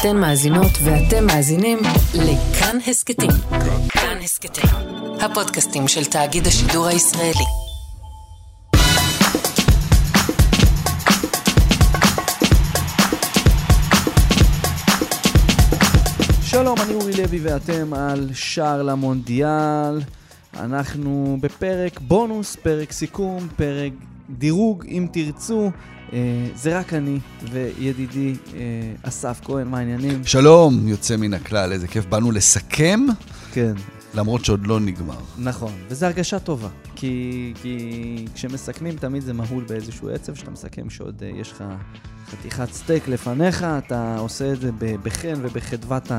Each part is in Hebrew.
אתן מאזינות ואתם מאזינים לכאן הסכתים. כאן הסכתים, הפודקאסטים של תאגיד השידור הישראלי. שלום, אני אורי לוי ואתם על שער למונדיאל. אנחנו בפרק בונוס, פרק סיכום, פרק דירוג, אם תרצו. אה, זה רק אני וידידי אה, אסף כהן, מה העניינים? שלום, יוצא מן הכלל, איזה כיף. באנו לסכם, כן, למרות שעוד לא נגמר. נכון. וזו הרגשה טובה. כי, כי כשמסכמים תמיד זה מהול באיזשהו עצב, שאתה מסכם שעוד אה, יש לך חתיכת סטייק לפניך, אתה עושה את זה בחן ובחדוות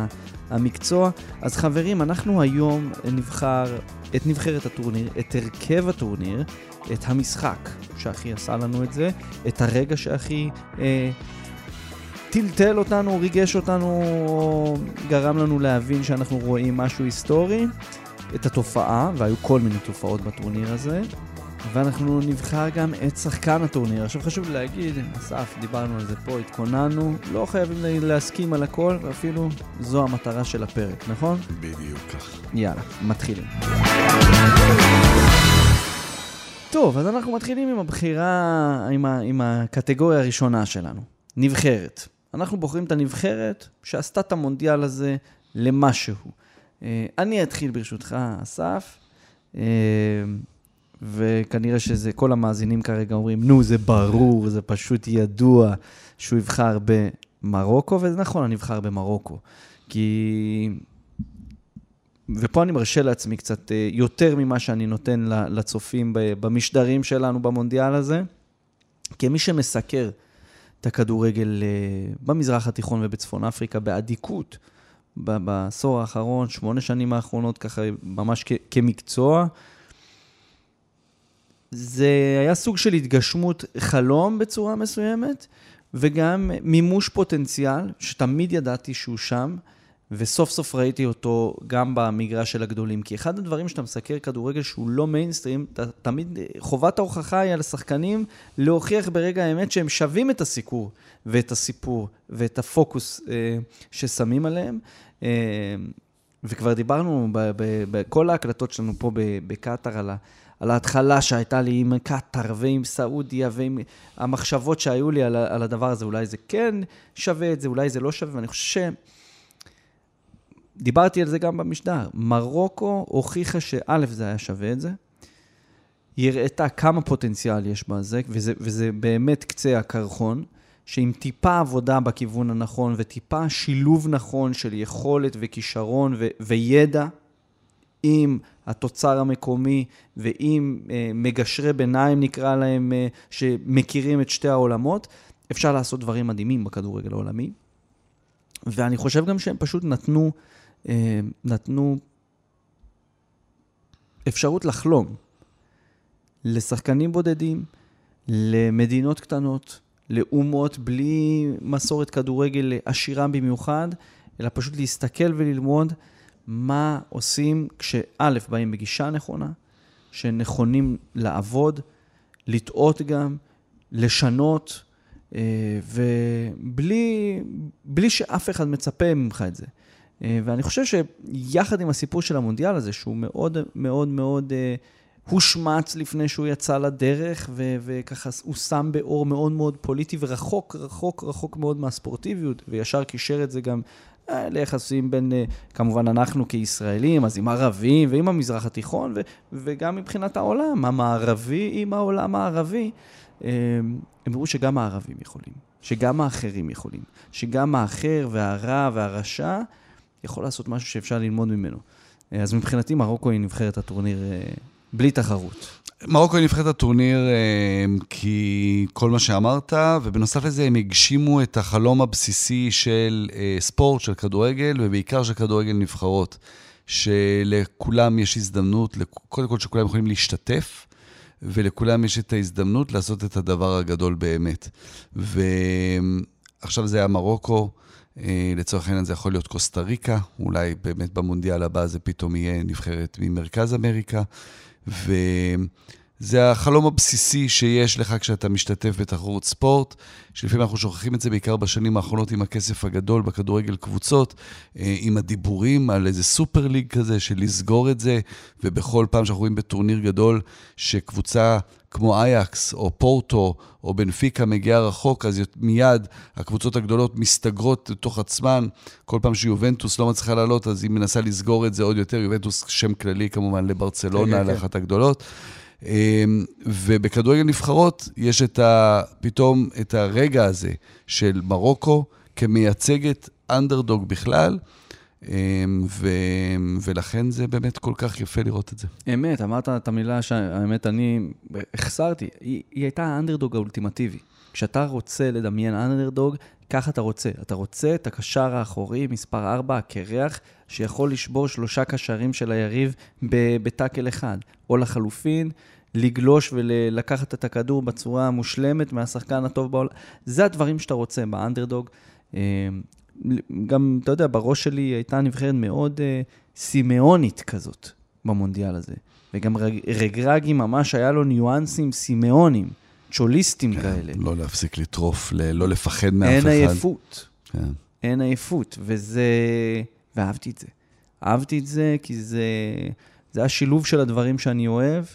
המקצוע. אז חברים, אנחנו היום נבחר את נבחרת הטורניר, את הרכב הטורניר, את המשחק שהכי עשה לנו את זה, את הרגע שהכי אה, טלטל אותנו, ריגש אותנו, או גרם לנו להבין שאנחנו רואים משהו היסטורי, את התופעה, והיו כל מיני תופעות בטורניר הזה, ואנחנו נבחר גם את שחקן הטורניר. עכשיו חשוב להגיד, אסף, דיברנו על זה פה, התכוננו, לא חייבים להסכים על הכל, ואפילו זו המטרה של הפרק, נכון? בדיוק כך. יאללה, מתחילים. טוב, אז אנחנו מתחילים עם הבחירה, עם, ה, עם הקטגוריה הראשונה שלנו, נבחרת. אנחנו בוחרים את הנבחרת שעשתה את המונדיאל הזה למשהו. אה, אני אתחיל ברשותך, אסף, אה, וכנראה שזה, כל המאזינים כרגע אומרים, נו, זה ברור, זה פשוט ידוע שהוא יבחר במרוקו, וזה נכון, אני אבחר במרוקו. כי ופה אני מרשה לעצמי קצת אה, יותר ממה שאני נותן לצופים במשדרים שלנו במונדיאל הזה. כמי שמסקר את הכדורגל אה, במזרח התיכון ובצפון אפריקה באדיקות בעשור האחרון, שמונה שנים האחרונות, ככה ממש כמקצוע, זה היה סוג של התגשמות חלום בצורה מסוימת, וגם מימוש פוטנציאל, שתמיד ידעתי שהוא שם, וסוף סוף ראיתי אותו גם במגרש של הגדולים. כי אחד הדברים שאתה מסקר כדורגל שהוא לא מיינסטרים, אתה תמיד, חובת ההוכחה היא על השחקנים להוכיח ברגע האמת שהם שווים את הסיקור ואת הסיפור ואת הפוקוס אה, ששמים עליהם. אה, וכבר דיברנו בכל ההקלטות שלנו פה בקטאר על, על ההתחלה שהייתה לי עם קטאר ועם סעודיה ועם המחשבות שהיו לי על, על הדבר הזה. אולי זה כן שווה את זה, אולי זה לא שווה, ואני חושב ש... דיברתי על זה גם במשדר. מרוקו הוכיחה שא', זה היה שווה את זה. היא הראתה כמה פוטנציאל יש בזה, וזה, וזה באמת קצה הקרחון, שעם טיפה עבודה בכיוון הנכון וטיפה שילוב נכון של יכולת וכישרון ו- וידע עם התוצר המקומי ועם אה, מגשרי ביניים, נקרא להם, אה, שמכירים את שתי העולמות, אפשר לעשות דברים מדהימים בכדורגל העולמי. ואני חושב גם שהם פשוט נתנו, נתנו אפשרות לחלום לשחקנים בודדים, למדינות קטנות, לאומות בלי מסורת כדורגל עשירה במיוחד, אלא פשוט להסתכל וללמוד מה עושים כשא', באים בגישה נכונה, שנכונים לעבוד, לטעות גם, לשנות, אה, ובלי בלי שאף אחד מצפה ממך את זה. אה, ואני חושב שיחד עם הסיפור של המונדיאל הזה, שהוא מאוד מאוד מאוד אה, הושמץ לפני שהוא יצא לדרך, ו- וככה הוא שם באור מאוד מאוד פוליטי ורחוק, רחוק, רחוק מאוד מהספורטיביות, וישר קישר את זה גם אה, ליחסים בין, כמובן אנחנו כישראלים, אז עם ערבים ועם המזרח התיכון, ו- וגם מבחינת העולם, המערבי עם העולם הערבי. הם הראו שגם הערבים יכולים, שגם האחרים יכולים, שגם האחר והרע והרשע יכול לעשות משהו שאפשר ללמוד ממנו. אה, אז מבחינתי מרוקו היא נבחרת הטורניר אה, בלי תחרות. מרוקו היא נבחרת הטורניר אה, כי כל מה שאמרת, ובנוסף לזה הם הגשימו את החלום הבסיסי של ספורט, של כדורגל, ובעיקר של כדורגל נבחרות, שלכולם יש הזדמנות, קודם כל שכולם יכולים להשתתף, ולכולם יש את ההזדמנות לעשות את הדבר הגדול באמת. ועכשיו זה היה מרוקו, לצורך העניין זה יכול להיות קוסטה ריקה, אולי באמת במונדיאל הבא זה פתאום יהיה נבחרת ממרכז אמריקה. ו... זה החלום הבסיסי שיש לך כשאתה משתתף בתחרות ספורט, שלפעמים אנחנו שוכחים את זה בעיקר בשנים האחרונות עם הכסף הגדול בכדורגל קבוצות, אה, עם הדיבורים על איזה סופר ליג כזה, של לסגור את זה, ובכל פעם שאנחנו רואים בטורניר גדול, שקבוצה כמו אייקס, או פורטו, או בנפיקה מגיעה רחוק, אז מיד הקבוצות הגדולות מסתגרות לתוך עצמן. כל פעם שיובנטוס לא מצליחה לעלות, אז היא מנסה לסגור את זה עוד יותר. יובנטוס, שם כללי כמובן לברצלונה, כן, כן, לאחת הגדולות. אמ, ובכדורגל נבחרות יש את ה, פתאום את הרגע הזה של מרוקו כמייצגת אנדרדוג בכלל, ו, ולכן זה באמת כל כך יפה לראות את זה. אמת, אמרת את המילה שהאמת אני החסרתי, היא, היא הייתה האנדרדוג האולטימטיבי. כשאתה רוצה לדמיין אנדרדוג, ככה אתה רוצה. אתה רוצה את הקשר האחורי, מספר 4, הקרח, שיכול לשבור שלושה קשרים של היריב בטאקל אחד. או לחלופין, לגלוש ולקחת את הכדור בצורה המושלמת מהשחקן הטוב בעולם. זה הדברים שאתה רוצה באנדרדוג. גם, אתה יודע, בראש שלי הייתה נבחרת מאוד uh, סימאונית כזאת במונדיאל הזה. וגם רג, רגרגי ממש היה לו ניואנסים סימאונים, צ'וליסטים כן, כאלה. לא להפסיק לטרוף, ל- לא לפחד מאף אין אחד. אין עייפות. כן. אין עייפות, וזה... ואהבתי את זה. אהבתי את זה כי זה, זה השילוב של הדברים שאני אוהב,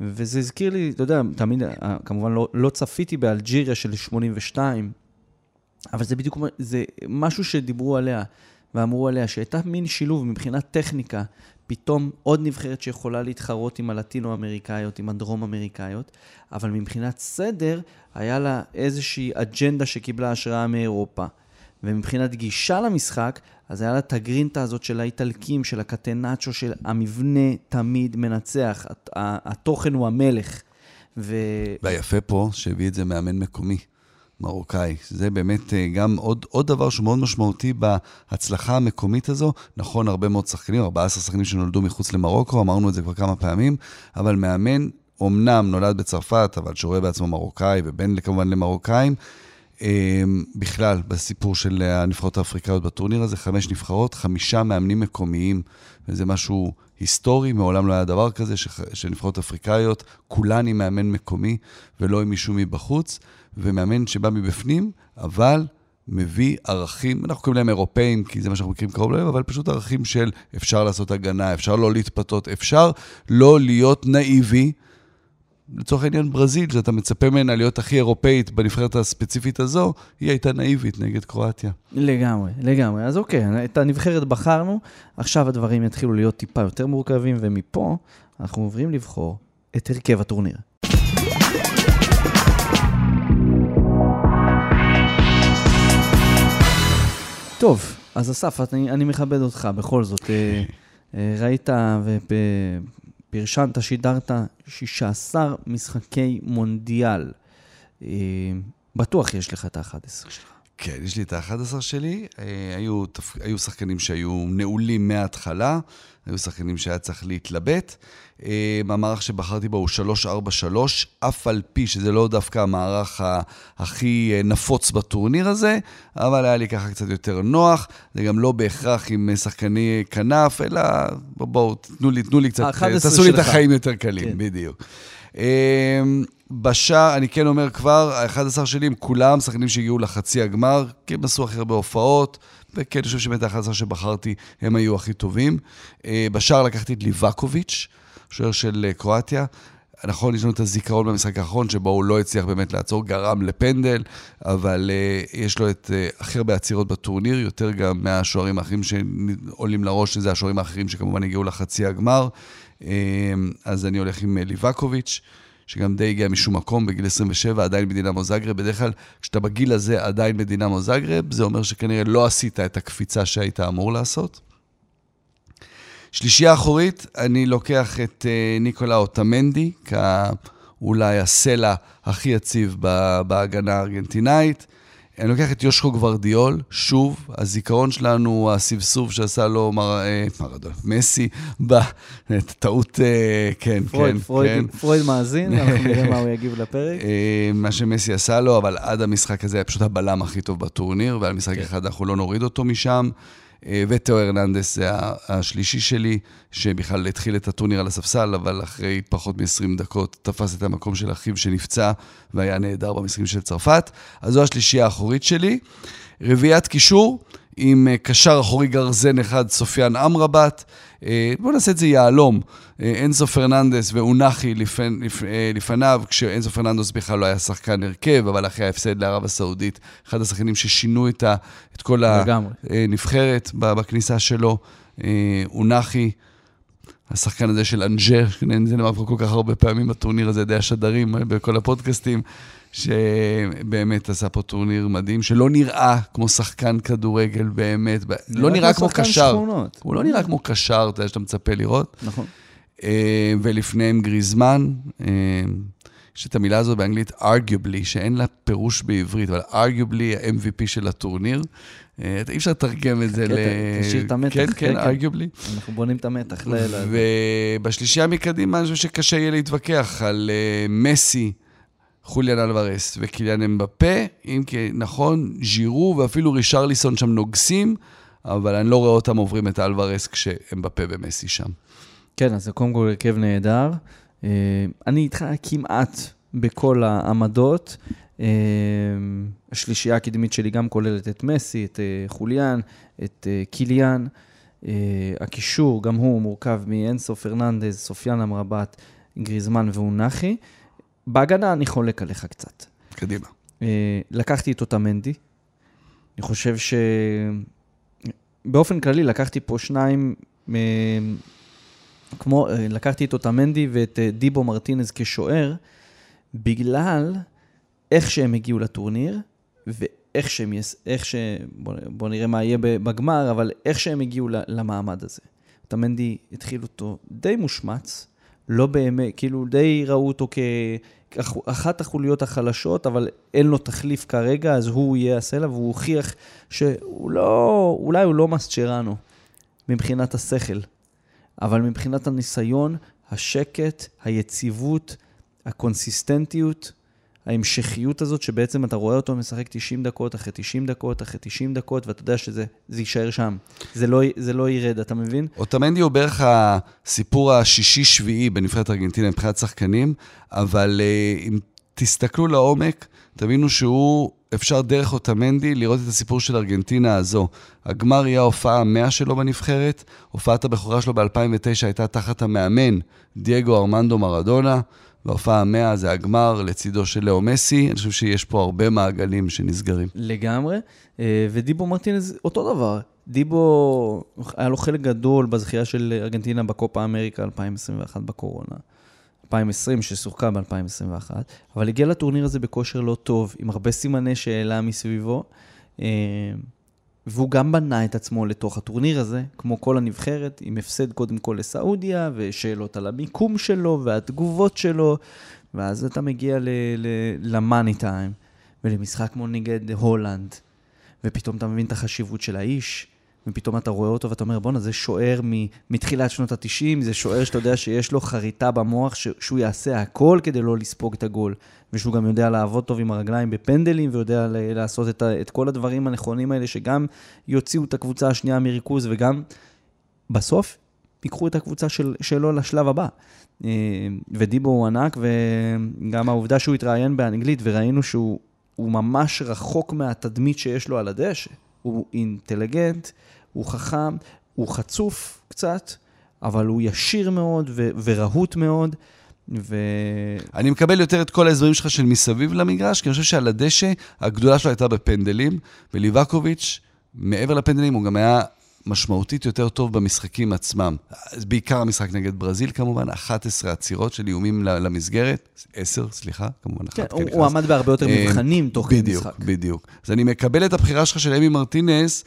וזה הזכיר לי, אתה יודע, תמיד, אה, כמובן לא, לא צפיתי באלג'יריה של 82, אבל זה בדיוק, זה משהו שדיברו עליה, ואמרו עליה, שהייתה מין שילוב מבחינת טכניקה, פתאום עוד נבחרת שיכולה להתחרות עם הלטינו-אמריקאיות, עם הדרום-אמריקאיות, אבל מבחינת סדר, היה לה איזושהי אג'נדה שקיבלה השראה מאירופה. ומבחינת גישה למשחק, אז היה לה את הגרינטה הזאת של האיטלקים, של הקטנצ'ו, של המבנה תמיד מנצח, התוכן הוא המלך. ו... והיפה פה, שהביא את זה מאמן מקומי. מרוקאי. זה באמת אה, גם עוד, עוד דבר שהוא מאוד משמעותי בהצלחה המקומית הזו. נכון, הרבה מאוד שחקנים, 14 שחקנים שנולדו מחוץ למרוקו, אמרנו את זה כבר כמה פעמים, אבל מאמן, אמנם נולד בצרפת, אבל שרואה בעצמו מרוקאי, ובן כמובן למרוקאים, אמ, בכלל, בסיפור של הנבחרות האפריקאיות בטורניר הזה, חמש נבחרות, חמישה מאמנים מקומיים, וזה משהו היסטורי, מעולם לא היה דבר כזה, שנבחרות אפריקאיות, כולן עם מאמן מקומי ולא עם מישהו מבחוץ, ומאמן שבא מבפנים, אבל מביא ערכים, אנחנו קוראים להם אירופאים, כי זה מה שאנחנו מכירים קרוב להם, אבל פשוט ערכים של אפשר לעשות הגנה, אפשר לא להתפתות, אפשר לא להיות נאיבי. לצורך העניין ברזיל, שאתה מצפה ממנה להיות הכי אירופאית בנבחרת הספציפית הזו, היא הייתה נאיבית נגד קרואטיה. לגמרי, לגמרי. אז אוקיי, את הנבחרת בחרנו, עכשיו הדברים יתחילו להיות טיפה יותר מורכבים, ומפה אנחנו עוברים לבחור את הרכב הטורניר. טוב, אז אסף, אני, אני מכבד אותך בכל זאת. אה, אה, ראית פרשנת, שידרת 16 משחקי מונדיאל. אה, בטוח יש לך את ה-11 שלך. כן, יש לי את ה-11 שלי. אה, היו, היו שחקנים שהיו נעולים מההתחלה, היו שחקנים שהיה צריך להתלבט. אה, המערך שבחרתי בו הוא 3-4-3, אף על פי שזה לא דווקא המערך הכי נפוץ בטורניר הזה, אבל היה לי ככה קצת יותר נוח. זה גם לא בהכרח עם שחקני כנף, אלא בואו, תנו לי, תנו לי קצת, תעשו לי את החיים יותר קלים, כן. בדיוק. בשער, אני כן אומר כבר, ה-11 שלי הם כולם שחקנים שהגיעו לחצי הגמר, כי הם עשו הכי הרבה הופעות, וכן, אני חושב שבאמת ה-11 שבחרתי, הם היו הכי טובים. אה, בשער לקחתי את ליבקוביץ', שוער של אה, קרואטיה. נכון, יש לנו את הזיכרון במשחק האחרון, שבו הוא לא הצליח באמת לעצור, גרם לפנדל, אבל uh, יש לו את uh, הכי הרבה עצירות בטורניר, יותר גם מהשוערים האחרים שעולים לראש, שזה השוערים האחרים שכמובן הגיעו לחצי הגמר. Uh, אז אני הולך עם ליבקוביץ'. שגם די הגיע משום מקום, בגיל 27, עדיין בדינמו זאגרב. בדרך כלל, כשאתה בגיל הזה עדיין בדינמו זאגרב, זה אומר שכנראה לא עשית את הקפיצה שהיית אמור לעשות. שלישייה אחורית, אני לוקח את uh, ניקולה אוטמנדי, כאולי הסלע הכי יציב בהגנה הארגנטינאית. אני לוקח את יושכו גוורדיאול, שוב, הזיכרון שלנו הסבסוב שעשה לו מר... אה, מרדון, מסי, טעות, אה, כן, פרויד, כן, פרויד, כן. פרויד מאזין, אנחנו נראה מה הוא יגיב לפרק. אה, מה שמסי עשה לו, אבל עד המשחק הזה היה פשוט הבלם הכי טוב בטורניר, ועל משחק כן. אחד אנחנו לא נוריד אותו משם. אה, ותאו הרננדס זה השלישי שלי, שבכלל התחיל את הטורניר על הספסל, אבל אחרי פחות מ-20 דקות תפס את המקום של אחיו שנפצע והיה נהדר במשחקים של צרפת. אז זו השלישייה האחורית שלי. רביעיית קישור, עם אה, קשר אחורי גרזן אחד, סופיאן אמרבט. אה, בואו נעשה את זה יהלום. אנסו פרננדס ואונאחי לפנ, לפ, לפניו, כשאנסו פרננדס בכלל לא היה שחקן הרכב, אבל אחרי ההפסד לערב הסעודית, אחד השחקנים ששינו את, ה, את כל הנבחרת בכניסה שלו, אונאחי. השחקן הזה של אנג'ר, זה נאמר פה כל כך הרבה פעמים בטורניר הזה, על ידי השדרים בכל הפודקאסטים, שבאמת עשה פה טורניר מדהים, שלא נראה כמו שחקן כדורגל באמת, לא נראה כמו קשר. הוא לא נראה כמו קשר, אתה יודע, שאתה מצפה לראות. נכון. אה, ולפניהם גריזמן, אה, יש את המילה הזו באנגלית, arguably, שאין לה פירוש בעברית, אבל arguably ה-MVP של הטורניר. אה, אי אפשר לתרגם את זה ל... תשאיר את המתח. כן, כן, arguably. אנחנו בונים את המתח. ובשלישייה מקדימה, אני חושב שקשה יהיה להתווכח על מסי, חוליאן אלוורס וקיליאן אמבפה, אם כי נכון, ז'ירו ואפילו רישרליסון שם נוגסים, אבל אני לא רואה אותם עוברים את אלוורס כשאמבפה ומסי שם. כן, אז זה קודם כל הרכב נהדר. אה, אני איתך כמעט בכל העמדות. אה, השלישייה הקדמית שלי גם כוללת את מסי, את אה, חוליאן, את קיליאן. הקישור, גם הוא מורכב מאנסו פרננדז, סופיאן אמרבט, גריזמן ואונחי. בהגנה אני חולק עליך קצת. קדימה. לקחתי את אותה מנדי. אני חושב ש... באופן כללי לקחתי פה שניים כמו, אה, לקחתי את אותמנדי ואת אה, דיבו מרטינז כשוער, בגלל איך שהם הגיעו לטורניר, ואיך שהם, איך ש... בוא, בוא נראה מה יהיה בגמר, אבל איך שהם הגיעו למעמד הזה. אותמנדי התחיל אותו די מושמץ, לא באמת, כאילו די ראו אותו כאחת החוליות החלשות, אבל אין לו תחליף כרגע, אז הוא יהיה הסלע, והוא הוכיח שהוא לא, אולי הוא לא מסצ'רנו מבחינת השכל. אבל מבחינת הניסיון, השקט, היציבות, הקונסיסטנטיות, ההמשכיות הזאת, שבעצם אתה רואה אותו משחק 90 דקות אחרי 90 דקות אחרי 90 דקות, ואתה יודע שזה יישאר שם. זה לא, זה לא ירד, אתה מבין? אוטמנדי הוא בערך הסיפור השישי-שביעי בנבחרת ארגנטינה מבחינת שחקנים, אבל uh, אם תסתכלו לעומק, תבינו שהוא אפשר דרך אוטמנדי לראות את הסיפור של ארגנטינה הזו. הגמר יהיה ההופעה המאה שלו בנבחרת, הופעת הבכורה שלו ב-2009 הייתה תחת המאמן דייגו ארמנדו מרדונה, וההופעה המאה זה הגמר לצידו של לאו מסי. אני חושב שיש פה הרבה מעגלים שנסגרים. לגמרי, אה, ודיבו מרטינז אותו דבר. דיבו, היה לו חלק גדול בזכייה של ארגנטינה בקופה אמריקה 2021 בקורונה. 2020, ששוחקה ב-2021, אבל הגיע לטורניר הזה בכושר לא טוב, עם הרבה סימני שאלה מסביבו, אה, והוא גם בנה את עצמו לתוך הטורניר הזה, כמו כל הנבחרת, עם הפסד קודם כל לסעודיה, ושאלות על המיקום שלו, והתגובות שלו, ואז אתה מגיע למאני טיים, ולמשחק כמו נגד הולנד, ופתאום אתה מבין את החשיבות של האיש, ופתאום אתה רואה אותו ואתה אומר, בואנה, זה שוער מתחילת שנות ה-90, זה שוער שאתה יודע שיש לו חריטה במוח, שהוא יעשה הכל כדי לא לספוג את הגול, ושהוא גם יודע לעבוד טוב עם הרגליים בפנדלים, ויודע לעשות את, את כל הדברים הנכונים האלה, שגם יוציאו את הקבוצה השנייה מריכוז, וגם בסוף ייקחו את הקבוצה של, שלו לשלב הבא. אה, ודיבו הוא ענק, וגם העובדה שהוא התראיין באנגלית, וראינו שהוא ממש רחוק מהתדמית שיש לו על הדשא. הוא אינטליגנט, הוא חכם, הוא חצוף קצת, אבל הוא ישיר מאוד ו- ורהוט מאוד. ו... אני מקבל יותר את כל ההסברים שלך של מסביב למגרש, כי אני חושב שעל הדשא, הגדולה שלו הייתה בפנדלים, וליבקוביץ', מעבר לפנדלים, הוא גם היה משמעותית יותר טוב במשחקים עצמם. בעיקר המשחק נגד ברזיל כמובן, 11 עצירות של איומים למסגרת, 10, סליחה, כמובן כן, אחת כן, הוא עמד בהרבה יותר אה, מבחנים תוך כדי משחק. בדיוק, בדיוק. אז אני מקבל את הבחירה שלך של אמי מרטינס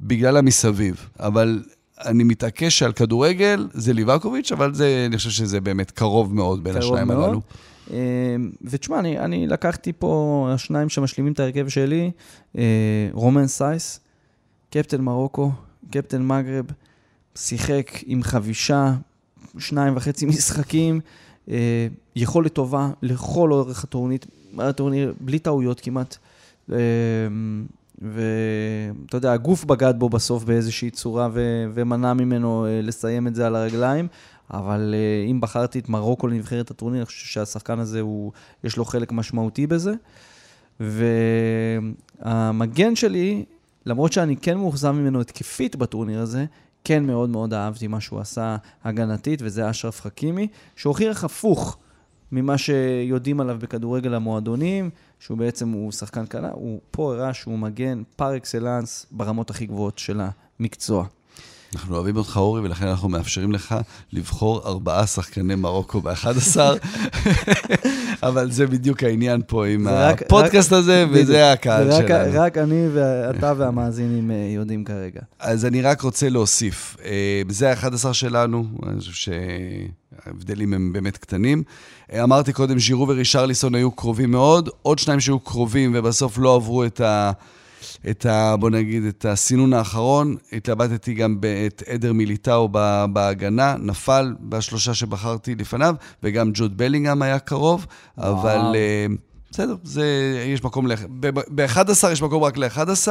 בגלל המסביב, אבל אני מתעקש שעל כדורגל זה ליבקוביץ', אבל זה, אני חושב שזה באמת קרוב מאוד בין השניים הללו. אה, ותשמע, אני, אני לקחתי פה השניים שמשלימים את ההרכב שלי, אה, רומן סייס, קפטן מרוקו, קפטן מגרב, שיחק עם חבישה, שניים וחצי משחקים, אה, יכולת טובה לכל אורך הטורניר, הטורניר בלי טעויות כמעט. אה, ואתה אתה יודע, הגוף בגד בו בסוף באיזושהי צורה ו- ומנע ממנו אה, לסיים את זה על הרגליים. אבל אם בחרתי את מרוקו לנבחרת הטורניר, אני חושב שהשחקן הזה, הוא, יש לו חלק משמעותי בזה. והמגן שלי, למרות שאני כן מאוכזב ממנו התקפית בטורניר הזה, כן מאוד מאוד אהבתי מה שהוא עשה הגנתית, וזה אשרף חכימי, שהוכיח הפוך ממה שיודעים עליו בכדורגל המועדונים, שהוא בעצם, הוא שחקן קלה, הוא פה הראה שהוא מגן פר אקסלנס ברמות הכי גבוהות של המקצוע. אנחנו אוהבים אותך, אורי, ולכן אנחנו מאפשרים לך לבחור ארבעה שחקני מרוקו ב-11, אבל זה בדיוק העניין פה עם רק- הפודקאסט הזה, וזה הקהל רק, שלנו. רק אני ואתה והמאזינים אה, יודעים כרגע. אז אני רק רוצה להוסיף, אה, זה ה-11 שלנו, אני חושב שההבדלים הם באמת קטנים. אה, אמרתי קודם, ז'ירו ורישרליסון היו קרובים מאוד, עוד שניים שהיו קרובים ובסוף לא עברו את ה... את ה... בוא נגיד, את הסינון האחרון. התלבטתי גם את עדר מיליטאו בהגנה, נפל בשלושה שבחרתי לפניו, וגם ג'וד בלינגהם היה קרוב, אבל... אה, בסדר, זה, יש מקום ל... ב-11 יש מקום רק ל-11,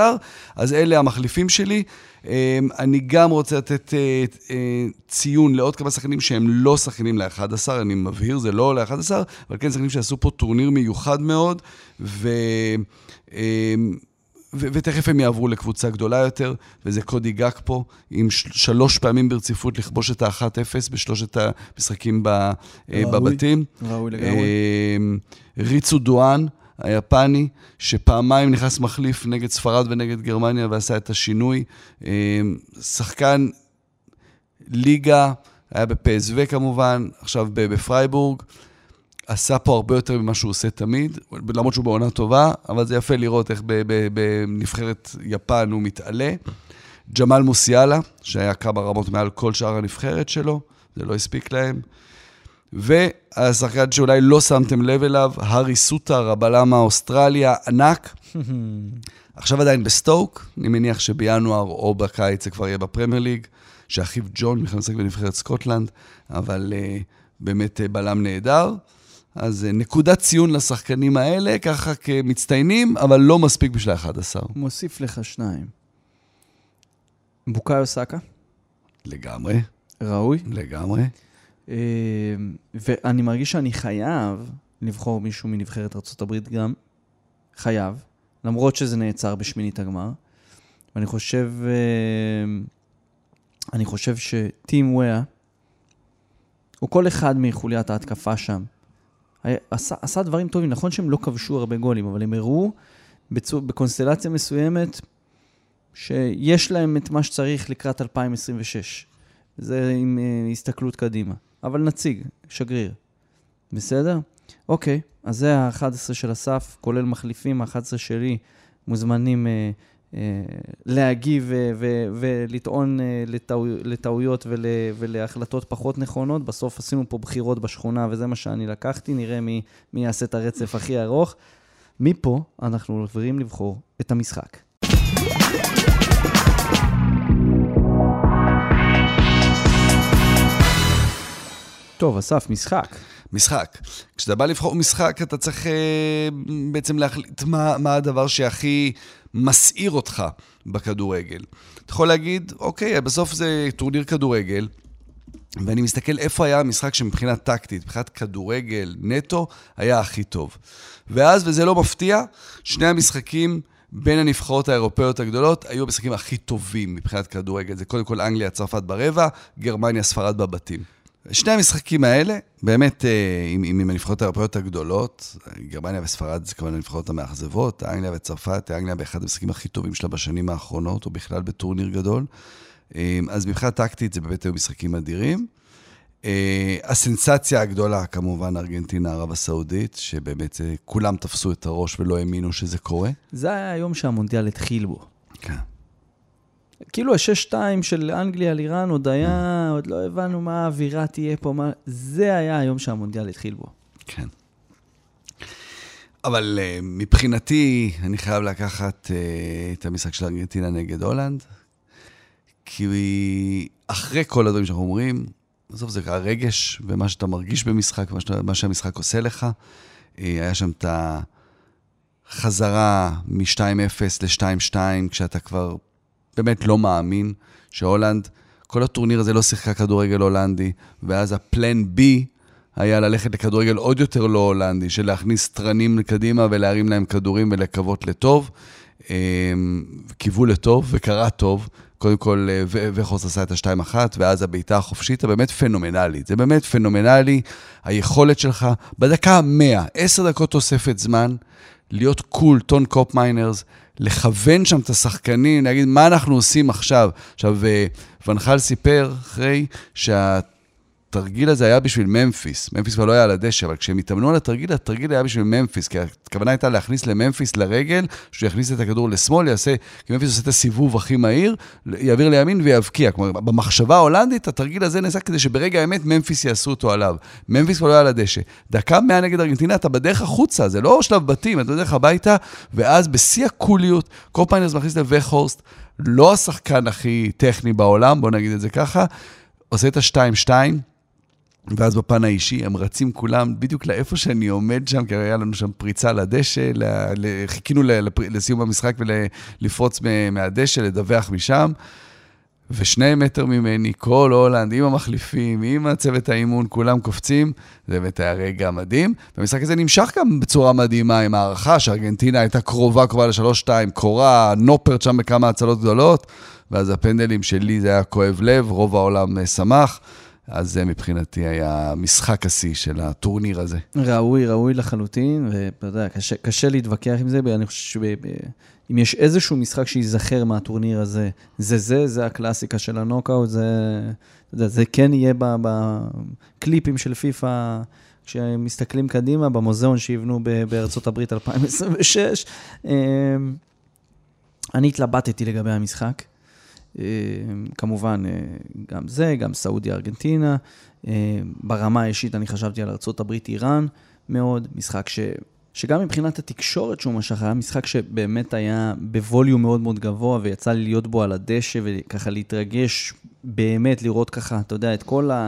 אז אלה המחליפים שלי. אה, אני גם רוצה לתת אה, אה, ציון לעוד כמה שחקנים שהם לא שחקנים ל-11, אני מבהיר, זה לא ל-11, אבל כן שחקנים שעשו פה טורניר מיוחד מאוד, ו... ו- ותכף הם יעברו לקבוצה גדולה יותר, וזה קודי גאקפו, עם של- שלוש פעמים ברציפות לכבוש את ה-1-0 בשלושת המשחקים ב- אה, ראוי. בבתים. ראוי לגמרי. אה, ריצו דואן, היפני, שפעמיים נכנס מחליף נגד ספרד ונגד גרמניה ועשה את השינוי. אה, שחקן ליגה, היה בפ.ס.וו כמובן, עכשיו בפרייבורג. עשה פה הרבה יותר ממה שהוא עושה תמיד, למרות שהוא בעונה טובה, אבל זה יפה לראות איך בנבחרת יפן הוא מתעלה. ג'מאל מוסיאלה, שהיה כמה רמות מעל כל שאר הנבחרת שלו, זה לא הספיק להם. והשחקן שאולי לא שמתם לב אליו, הארי סוטר, הבלם האוסטרלי, ענק. עכשיו עדיין בסטוק, אני מניח שבינואר או בקיץ זה כבר יהיה בפרמייר ליג, שאחיו ג'ון משחק בנבחרת סקוטלנד, אבל אה, באמת uh, בלם נהדר. אז uh, נקודת ציון לשחקנים האלה, ככה כמצטיינים, אבל לא מספיק בשביל ה-11. מוסיף לך שניים. בוקאיו סאקה, לגמרי, ראוי. לגמרי. אה, ואני מרגיש שאני חייב לבחור מישהו מנבחרת ארה"ב גם. חייב. למרות שזה נעצר בשמינית הגמר. ואני חושב, אה, אני חושב שטים וויה, או כל אחד מחוליית ההתקפה שם, עשה, עשה דברים טובים. נכון שהם לא כבשו הרבה גולים, אבל הם הראו בצו, בקונסטלציה מסוימת שיש להם את מה שצריך לקראת 2026. זה עם אה, הסתכלות קדימה. אבל נציג, שגריר. בסדר? אוקיי, אז זה ה-11 של אסף, כולל מחליפים, ה-11 שלי, מוזמנים אה, להגיב אה, ולטעון אה, לטעו, לטעויות ול, ולהחלטות פחות נכונות. בסוף עשינו פה בחירות בשכונה, וזה מה שאני לקחתי, נראה מי, מי יעשה את הרצף הכי ארוך. מפה אנחנו עוברים לבחור את המשחק. טוב, אסף, משחק. משחק. כשאתה בא לבחור משחק, אתה צריך אה, בעצם להחליט מה, מה הדבר שהכי מסעיר אותך בכדורגל. אתה יכול להגיד, אוקיי, בסוף זה טורניר כדורגל, ואני מסתכל איפה היה המשחק שמבחינה טקטית, מבחינת כדורגל נטו, היה הכי טוב. ואז, וזה לא מפתיע, שני המשחקים בין הנבחרות האירופאיות הגדולות היו המשחקים הכי טובים מבחינת כדורגל. זה קודם כל אנגליה, צרפת ברבע, גרמניה, ספרד בבתים. שני המשחקים האלה, באמת, אה, עם, עם, עם הנבחרות האירופאיות הגדולות, גרמניה וספרד זה כמובן הנבחרות המאכזבות, אנגליה וצרפת, אנגליה באחד המשחקים הכי טובים שלה בשנים האחרונות, או בכלל בטורניר גדול. אה, אז מבחינה טקטית זה באמת היו משחקים אדירים. אה, הסנסציה הגדולה, כמובן, ארגנטינה, ערב הסעודית, שבאמת כולם תפסו את הראש ולא האמינו שזה קורה. זה היה היום שהמונדיאל התחיל בו. כן. כאילו השש-שתיים של אנגליה על איראן עוד היה, עוד לא הבנו מה האווירה תהיה פה, מה... זה היה היום שהמונדיאל התחיל בו. כן. אבל uh, מבחינתי, אני חייב לקחת uh, את המשחק של ארגנטינה נגד הולנד, כי אחרי כל הדברים שאנחנו אומרים, בסוף זה הרגש ומה שאתה מרגיש במשחק, מה, שאתה, מה שהמשחק עושה לך. Uh, היה שם את החזרה מ-2-0 ל-2-2, כשאתה כבר באמת לא מאמין שהולנד, כל הטורניר הזה לא שיחקה כדורגל הולנדי, ואז הפלן בי היה ללכת לכדורגל עוד יותר לא הולנדי, של להכניס תרנים קדימה ולהרים להם כדורים ולקוות לטוב. אמ, קיוו לטוב וקרה טוב. קודם כל, אה, וחוס עשה את ה-2-1, ואז הבעיטה החופשית הבאמת פנומנלית. זה באמת פנומנלי, היכולת שלך בדקה ה-100, 10 דקות תוספת זמן, להיות cool, טון קופמיינרס, לכוון שם את השחקנים, להגיד מה אנחנו עושים עכשיו. עכשיו, אה, ואן חאל סיפר אחרי שה... התרגיל הזה היה בשביל ממפיס. ממפיס כבר לא היה על הדשא, אבל כשהם התאמנו על התרגיל, התרגיל היה בשביל ממפיס, כי הכוונה הייתה להכניס לממפיס לרגל, שהוא יכניס את הכדור לשמאל, יעשה, כי ממפיס עושה את הסיבוב הכי מהיר, יעביר לימין ויבקיע. כלומר, במחשבה ההולנדית, התרגיל הזה נעשה כדי שברגע האמת ממפיס יעשו אותו עליו. ממפיס כבר לא היה על הדשא. דקה מאה נגד ארגנטינה, אתה בדרך החוצה, זה לא שלב בתים, אתה בדרך הביתה, ואז בשיא הקוליות, קופמיינרס מכניס לווגהורסט, לא השחקן הכי טכני בעולם, בוא נגיד את זה ככה, עושה את ה-2-2, ואז בפן האישי, הם רצים כולם בדיוק לאיפה שאני עומד שם, כי היה לנו שם פריצה לדשא, חיכינו לסיום המשחק ולפרוץ מהדשא, לדווח משם. ושני מטר ממני, כל הולנד, עם המחליפים, עם הצוות האימון, כולם קופצים. זה באמת היה רגע מדהים. והמשחק הזה נמשך גם בצורה מדהימה, עם הערכה שארגנטינה הייתה קרובה, קרובה לשלוש-שתיים, קורה, נופרט שם בכמה הצלות גדולות, ואז הפנדלים שלי זה היה כואב לב, רוב העולם אה, שמח. אז זה מבחינתי היה משחק השיא של הטורניר הזה. ראוי, ראוי לחלוטין, ואתה יודע, קשה, קשה להתווכח עם זה, אני חושב שאם יש איזשהו משחק שייזכר מהטורניר הזה, זה זה, זה הקלאסיקה של הנוקאוט, זה, יודע, זה כן יהיה בקליפים של פיפא. כשמסתכלים קדימה, במוזיאון שיבנו בארצות הברית 2026. אמ, אני התלבטתי לגבי המשחק. אה, כמובן, אה, גם זה, גם סעודיה, ארגנטינה. אה, ברמה האישית אני חשבתי על ארה"ב, איראן מאוד, משחק ש... שגם מבחינת התקשורת שהוא משך, היה משחק שבאמת היה בווליום מאוד מאוד גבוה, ויצא לי להיות בו על הדשא, וככה להתרגש, באמת לראות ככה, אתה יודע, את כל ה...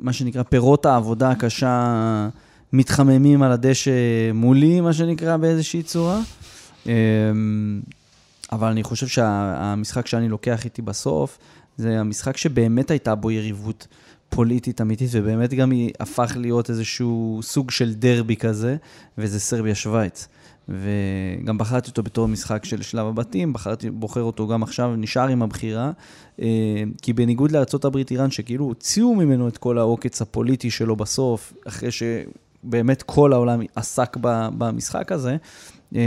מה שנקרא פירות העבודה הקשה מתחממים על הדשא מולי, מה שנקרא, באיזושהי צורה. אבל אני חושב שהמשחק שאני לוקח איתי בסוף, זה המשחק שבאמת הייתה בו יריבות פוליטית אמיתית, ובאמת גם היא הפך להיות איזשהו סוג של דרבי כזה, וזה סרביה-שווייץ. וגם בחרתי אותו בתור משחק של שלב הבתים, בחרתי, בוחר אותו גם עכשיו, נשאר עם הבחירה, אה, כי בניגוד לארה"ב איראן, שכאילו הוציאו ממנו את כל העוקץ הפוליטי שלו בסוף, אחרי שבאמת כל העולם עסק במשחק הזה, אה,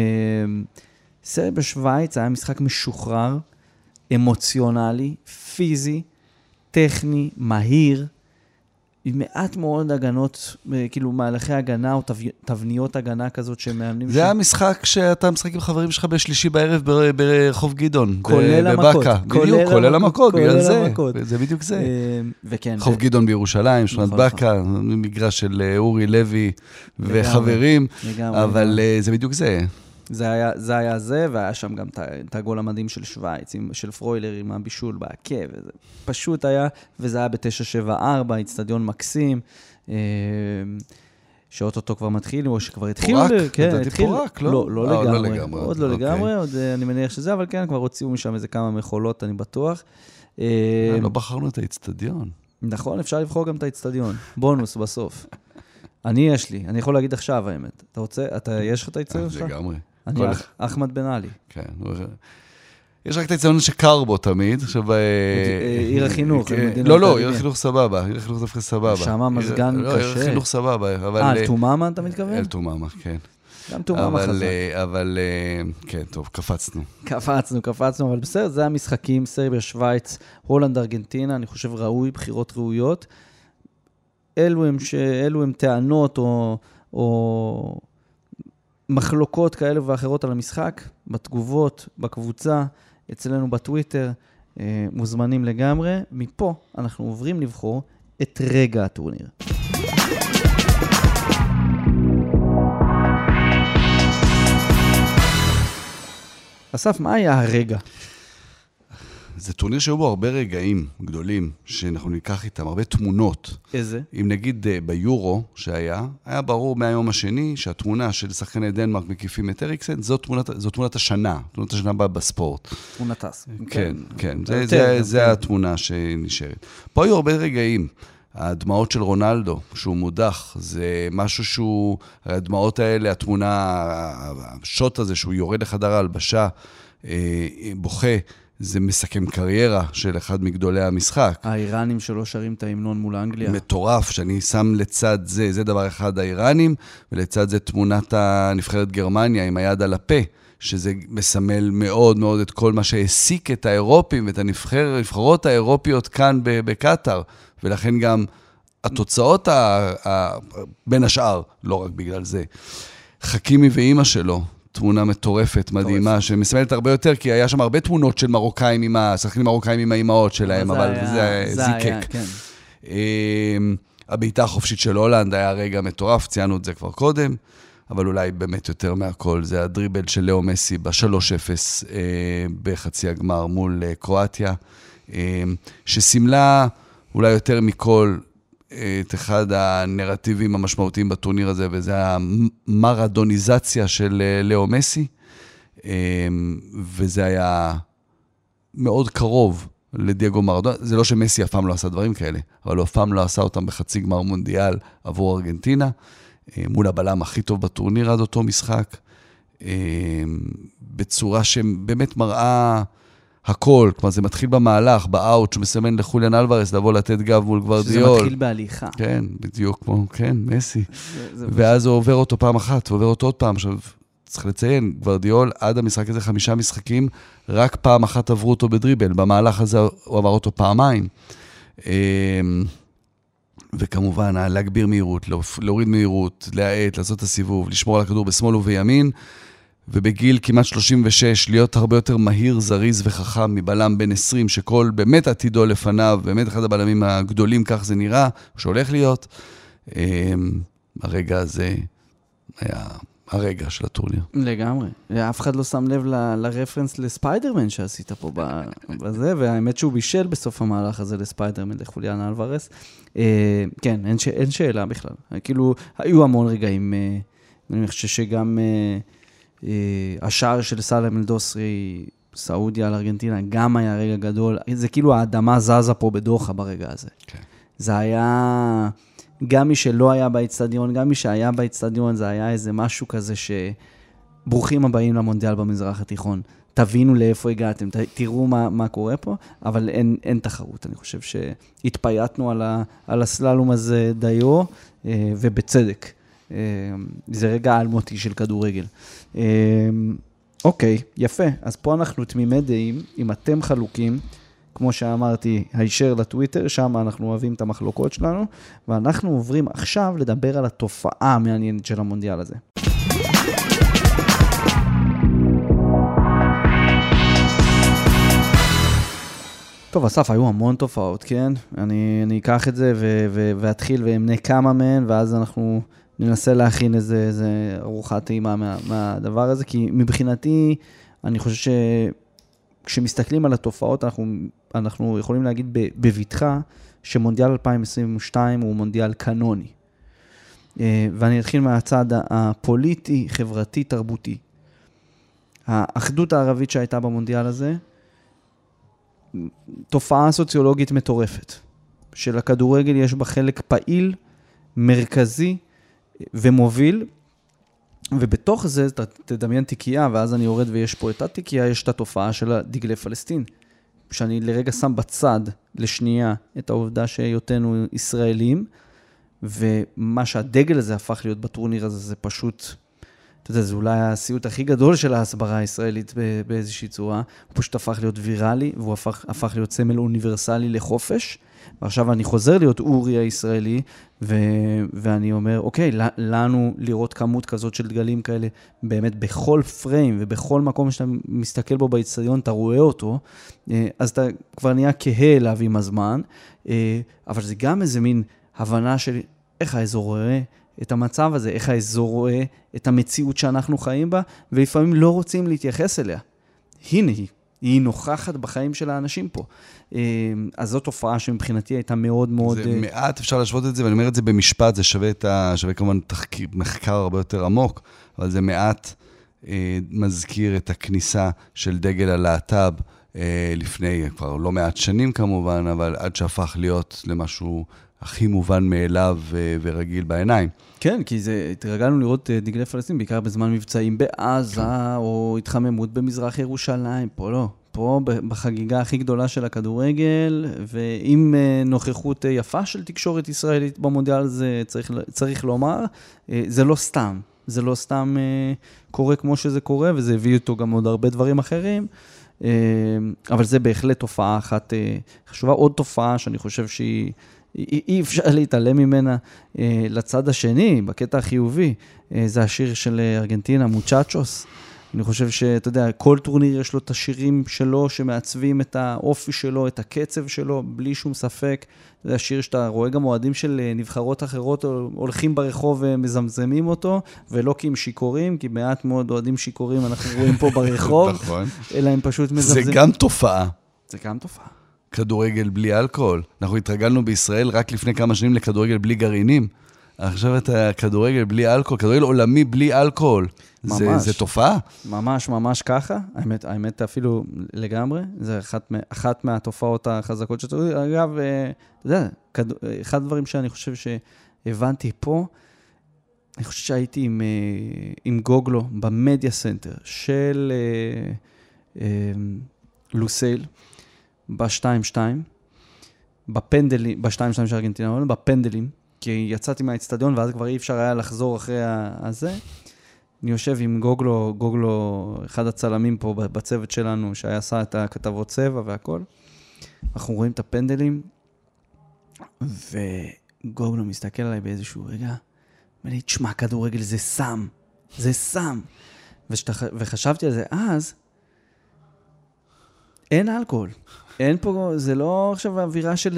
סרט בשוויץ היה משחק משוחרר, אמוציונלי, פיזי, טכני, מהיר, עם מעט מאוד הגנות, אה, כאילו מהלכי הגנה או תבניות הגנה כזאת שמאמנים... זה היה משחק שאתה משחק עם חברים שלך בשלישי בערב ברחוב גדעון, כולל המכות. בדיוק, כולל המכות, בגלל זה. זה בדיוק זה. אה, וכן. רחוב גדעון בירושלים, שכונת נכון, בקה, נכון. מגרש של אה, אורי לוי וחברים, אבל זה בדיוק זה. זה היה, זה היה זה, והיה שם גם את הגול המדהים של שווייץ, עם, של פרוילר עם הבישול בעקב, וזה פשוט היה, וזה היה ב-974, איצטדיון מקסים. אה, שאו-טו-טו כבר מתחיל, או שכבר התחיל. פורק? כן, התחיל. פורק, לא? לא, לא, לא לגמרי. לא לגמרי. עוד לא אוקיי. לגמרי, עוד אה, אני מניח שזה, אבל כן, כבר הוציאו משם איזה כמה מכולות, אני בטוח. אה, לא בחרנו את האיצטדיון. נכון, אפשר לבחור גם את האיצטדיון. בונוס בסוף. אני יש לי, אני יכול להגיד עכשיו האמת. אתה רוצה, אתה, יש לך את האיצטדיון שלך? לגמרי. אני אחמד בן עלי. כן. יש רק את האצטדיון שקר בו תמיד, עכשיו... אה, אה, עיר החינוך, כן. לא, לא, עיר החינוך סבבה, עיר החינוך דווקא סבבה. שם מזגן קשה. לא, עיר החינוך סבבה, אבל... אה, אל-תומאמה אתה מתכוון? אל-תומאמה, כן. גם תומאמה חזק. אבל כן, טוב, קפצנו. קפצנו, קפצנו, אבל בסדר, זה המשחקים, סרביה, שווייץ, הולנד, ארגנטינה, אני חושב ראוי, בחירות ראויות. אלו הם, ש... אלו הם טענות או, או מחלוקות כאלה ואחרות על המשחק, בתגובות, בקבוצה, אצלנו בטוויטר, אה, מוזמנים לגמרי. מפה אנחנו עוברים לבחור את רגע הטורניר. אסף, מה היה הרגע? זה טורניר שהיו בו הרבה רגעים גדולים, שאנחנו ניקח איתם, הרבה תמונות. איזה? אם נגיד אה, ביורו שהיה, היה ברור מהיום השני שהתמונה של שחקני דנמרק מקיפים את אריקסן, זו תמונת, זו תמונת השנה, תמונת השנה בה בספורט. תמונה טס. כן, כן, זה, זה, זה כן. התמונה שנשארת. פה היו הרבה רגעים. הדמעות של רונלדו, שהוא מודח, זה משהו שהוא, הדמעות האלה, התמונה, השוט הזה שהוא יורד לחדר ההלבשה, אה, בוכה, זה מסכם קריירה של אחד מגדולי המשחק. האיראנים שלא שרים את ההמנון מול אנגליה. מטורף, שאני שם לצד זה, זה דבר אחד האיראנים, ולצד זה תמונת הנבחרת גרמניה עם היד על הפה, שזה מסמל מאוד מאוד את כל מה שהעסיק את האירופים ואת הנבחר, הנבחרות האירופיות כאן בקטאר, ולכן גם התוצאות, ה, ה, בין השאר, לא רק בגלל זה. חכימי ואימא שלו, תמונה מטורפת, מדהימה, שמסמלת הרבה יותר, כי היה שם הרבה תמונות של מרוקאים עם ה... שחקנים מרוקאים עם האימהות שלהם, אבל זה זיקק. כן. אמ, הבעיטה החופשית של הולנד היה רגע מטורף, ציינו את זה כבר קודם, אבל אולי באמת יותר מהכל, זה הדריבל של לאו מסי ב-3-0 אה, בחצי הגמר מול אה, קרואטיה, אה, שסימלה אולי יותר מכל את אחד הנרטיבים המשמעותיים בטורניר הזה, וזה המרדוניזציה של אה, לאו מסי, אה, וזה היה מאוד קרוב לדייגו מרדונה. זה לא שמסי אף פעם לא עשה דברים כאלה, אבל הוא אף פעם לא עשה אותם בחצי גמר מונדיאל עבור ארגנטינה, אה, מול הבלם הכי טוב בטורניר עד אותו משחק, בצורה שבאמת מראה הכל. כלומר, זה מתחיל במהלך, באאוט, שהוא מסמן לחוליאן אלוורס לבוא לתת גב מול שזה גוורדיול. מתחיל בהליכה. כן, בדיוק כמו, כן, מסי. זה- זה- ואז הוא עובר אותו פעם אחת, ועובר אותו עוד פעם. עכשיו, צריך לציין, גוורדיול, עד המשחק הזה חמישה משחקים, רק פעם אחת עברו אותו בדריבל. במהלך הזה הוא עבר אותו פעמיים. אמ, וכמובן, להגביר מהירות, להוריד מהירות, להאט, לעשות את הסיבוב, לשמור על הכדור בשמאל ובימין, ובגיל כמעט 36, להיות הרבה יותר מהיר, זריז וחכם מבלם בן 20, שכל באמת עתידו לפניו, באמת אחד הבלמים הגדולים, כך זה נראה, שהולך להיות. אמ, הרגע הזה היה הרגע של הטורניר. לגמרי. אף אחד לא שם לב ל- לרפרנס לספיידרמן שעשית פה בזה, והאמת שהוא בישל בסוף המהלך הזה לספיידרמן, לחוליאן אלוורס. אה, כן, אין, ש... אין שאלה בכלל. כאילו, היו המון רגעים. אה, אני חושב שגם אה, השער של סאלם אל-דוסרי, סעודיה על ארגנטינה, גם היה רגע גדול. זה כאילו האדמה זזה פה בדוחה ברגע הזה. כן. זה היה, גם מי שלא היה באצטדיון, גם מי שהיה באצטדיון, זה היה איזה משהו כזה ש... ברוכים הבאים למונדיאל במזרח התיכון. תבינו לאיפה הגעתם, ת, תראו מה, מה קורה פה, אבל אין, אין תחרות. אני חושב שהתפייטנו על, ה, על הסללום הזה דיו, אה, ובצדק. אה, זה רגע אלמותי של כדורגל. אה, אוקיי, יפה. אז פה אנחנו תמימי דעים, אם אתם חלוקים, כמו שאמרתי, הישר לטוויטר, שם אנחנו אוהבים את המחלוקות שלנו, ואנחנו עוברים עכשיו לדבר על התופעה המעניינת של המונדיאל הזה. טוב, אסף, היו המון תופעות, כן? אני, אני אקח את זה ואתחיל ואמנה כמה מהן, ואז אנחנו ננסה להכין איזה, איזה ארוחת טעימה מה, מהדבר הזה, כי מבחינתי, אני חושב שכשמסתכלים על התופעות, אנחנו, אנחנו יכולים להגיד בבטחה שמונדיאל 2022 הוא מונדיאל קנוני. אה, ואני אתחיל מהצד הפוליטי, חברתי, תרבותי. האחדות הערבית שהייתה במונדיאל הזה, תופעה סוציולוגית מטורפת. שלכדורגל יש בה חלק פעיל, מרכזי ומוביל, ובתוך זה, ת- תדמיין תיקייה, ואז אני יורד ויש פה את התיקייה, יש את התופעה של דגלי פלסטין. שאני לרגע שם בצד, לשנייה, את העובדה שהיותנו ישראלים, ומה שהדגל הזה הפך להיות בטורניר הזה, זה פשוט, אתה יודע, זה אולי הסיוט הכי גדול של ההסברה הישראלית באיזושהי צורה. הוא פשוט הפך להיות ויראלי, והוא הפך, הפך להיות סמל אוניברסלי לחופש. ועכשיו אני חוזר להיות אורי הישראלי, ו- ואני אומר, אוקיי, לנו לראות כמות כזאת של דגלים כאלה, באמת בכל פריים ובכל מקום שאתה מסתכל בו באצטדיון, אתה רואה אותו, אה, אז אתה כבר נהיה כהה אליו עם הזמן, אה, אבל זה גם איזה מין הבנה של איך האזור רואה את המצב הזה, איך האזור רואה את המציאות שאנחנו חיים בה, ולפעמים לא רוצים להתייחס אליה. הנה היא, היא נוכחת בחיים של האנשים פה. אה, אז זו תופעה שמבחינתי הייתה מאוד מאוד... זה אה, מעט, אפשר להשוות את זה, ואני אומר את זה במשפט, זה שווה את ה... שווה כמובן תחקיר, מחקר הרבה יותר עמוק, אבל זה מעט אה, מזכיר את הכניסה של דגל הלהט"ב אה, לפני כבר לא מעט שנים כמובן, אבל עד שהפך להיות למשהו הכי מובן מאליו ו- ורגיל בעיניים. כן, כי זה, התרגלנו לראות אה, דגלי פלסטין, בעיקר בזמן מבצעים בעזה, כן. או התחממות במזרח ירושלים, פה לא. פה בחגיגה הכי גדולה של הכדורגל, ועם אה, נוכחות אה, יפה של תקשורת ישראלית במונדיאל, זה צריך, צריך לומר, זה לא סתם. זה לא סתם קורה כמו שזה קורה, וזה הביא איתו גם עוד הרבה דברים אחרים. אבל זה בהחלט תופעה אחת חשובה. עוד תופעה שאני חושב שהיא... אי, אי אפשר להתעלם ממנה אה, לצד השני, בקטע החיובי. אה, זה השיר של אה, ארגנטינה, מוצ'צ'וס. אני חושב שאתה יודע, כל טורניר יש לו את השירים שלו שמעצבים את האופי שלו, את הקצב שלו, בלי שום ספק. זה השיר שאתה רואה גם אוהדים של אה, נבחרות אחרות הולכים ברחוב ומזמזמים אותו, ולא כי הם שיכורים, כי מעט מאוד אוהדים שיכורים אנחנו רואים פה ברחוב, נכון. אלא הם פשוט מזמזמים. זה גם תופעה. זה גם תופעה. כדורגל בלי אלכוהול. אנחנו התרגלנו בישראל רק לפני כמה שנים לכדורגל בלי גרעינים. עכשיו אתה כדורגל בלי אלכוהול, כדורגל עולמי בלי אלכוהול. ממש. זה, זה תופעה. ממש ממש ככה. האמת, האמת אפילו לגמרי, זה אחת, אחת מהתופעות החזקות שאתה... אגב, אה, אתה יודע, כד... אחד הדברים שאני חושב שהבנתי פה, אני חושב שהייתי עם, אה, עם גוגלו ב media center של אה, לוסייל. ב-2-2, בפנדלים, ב-2-2 של ארגנטינה, בפנדלים, כי יצאתי מהאצטדיון ואז כבר אי אפשר היה לחזור אחרי הזה. אני יושב עם גוגלו, גוגלו, אחד הצלמים פה בצוות שלנו, שהיה עשה את הכתבות צבע והכל. אנחנו רואים את הפנדלים, וגוגלו מסתכל עליי באיזשהו רגע, אומר לי, תשמע, כדורגל זה סם, זה סם. ושתח... וחשבתי על זה אז, אין אלכוהול. אין פה, זה לא עכשיו אווירה של uh,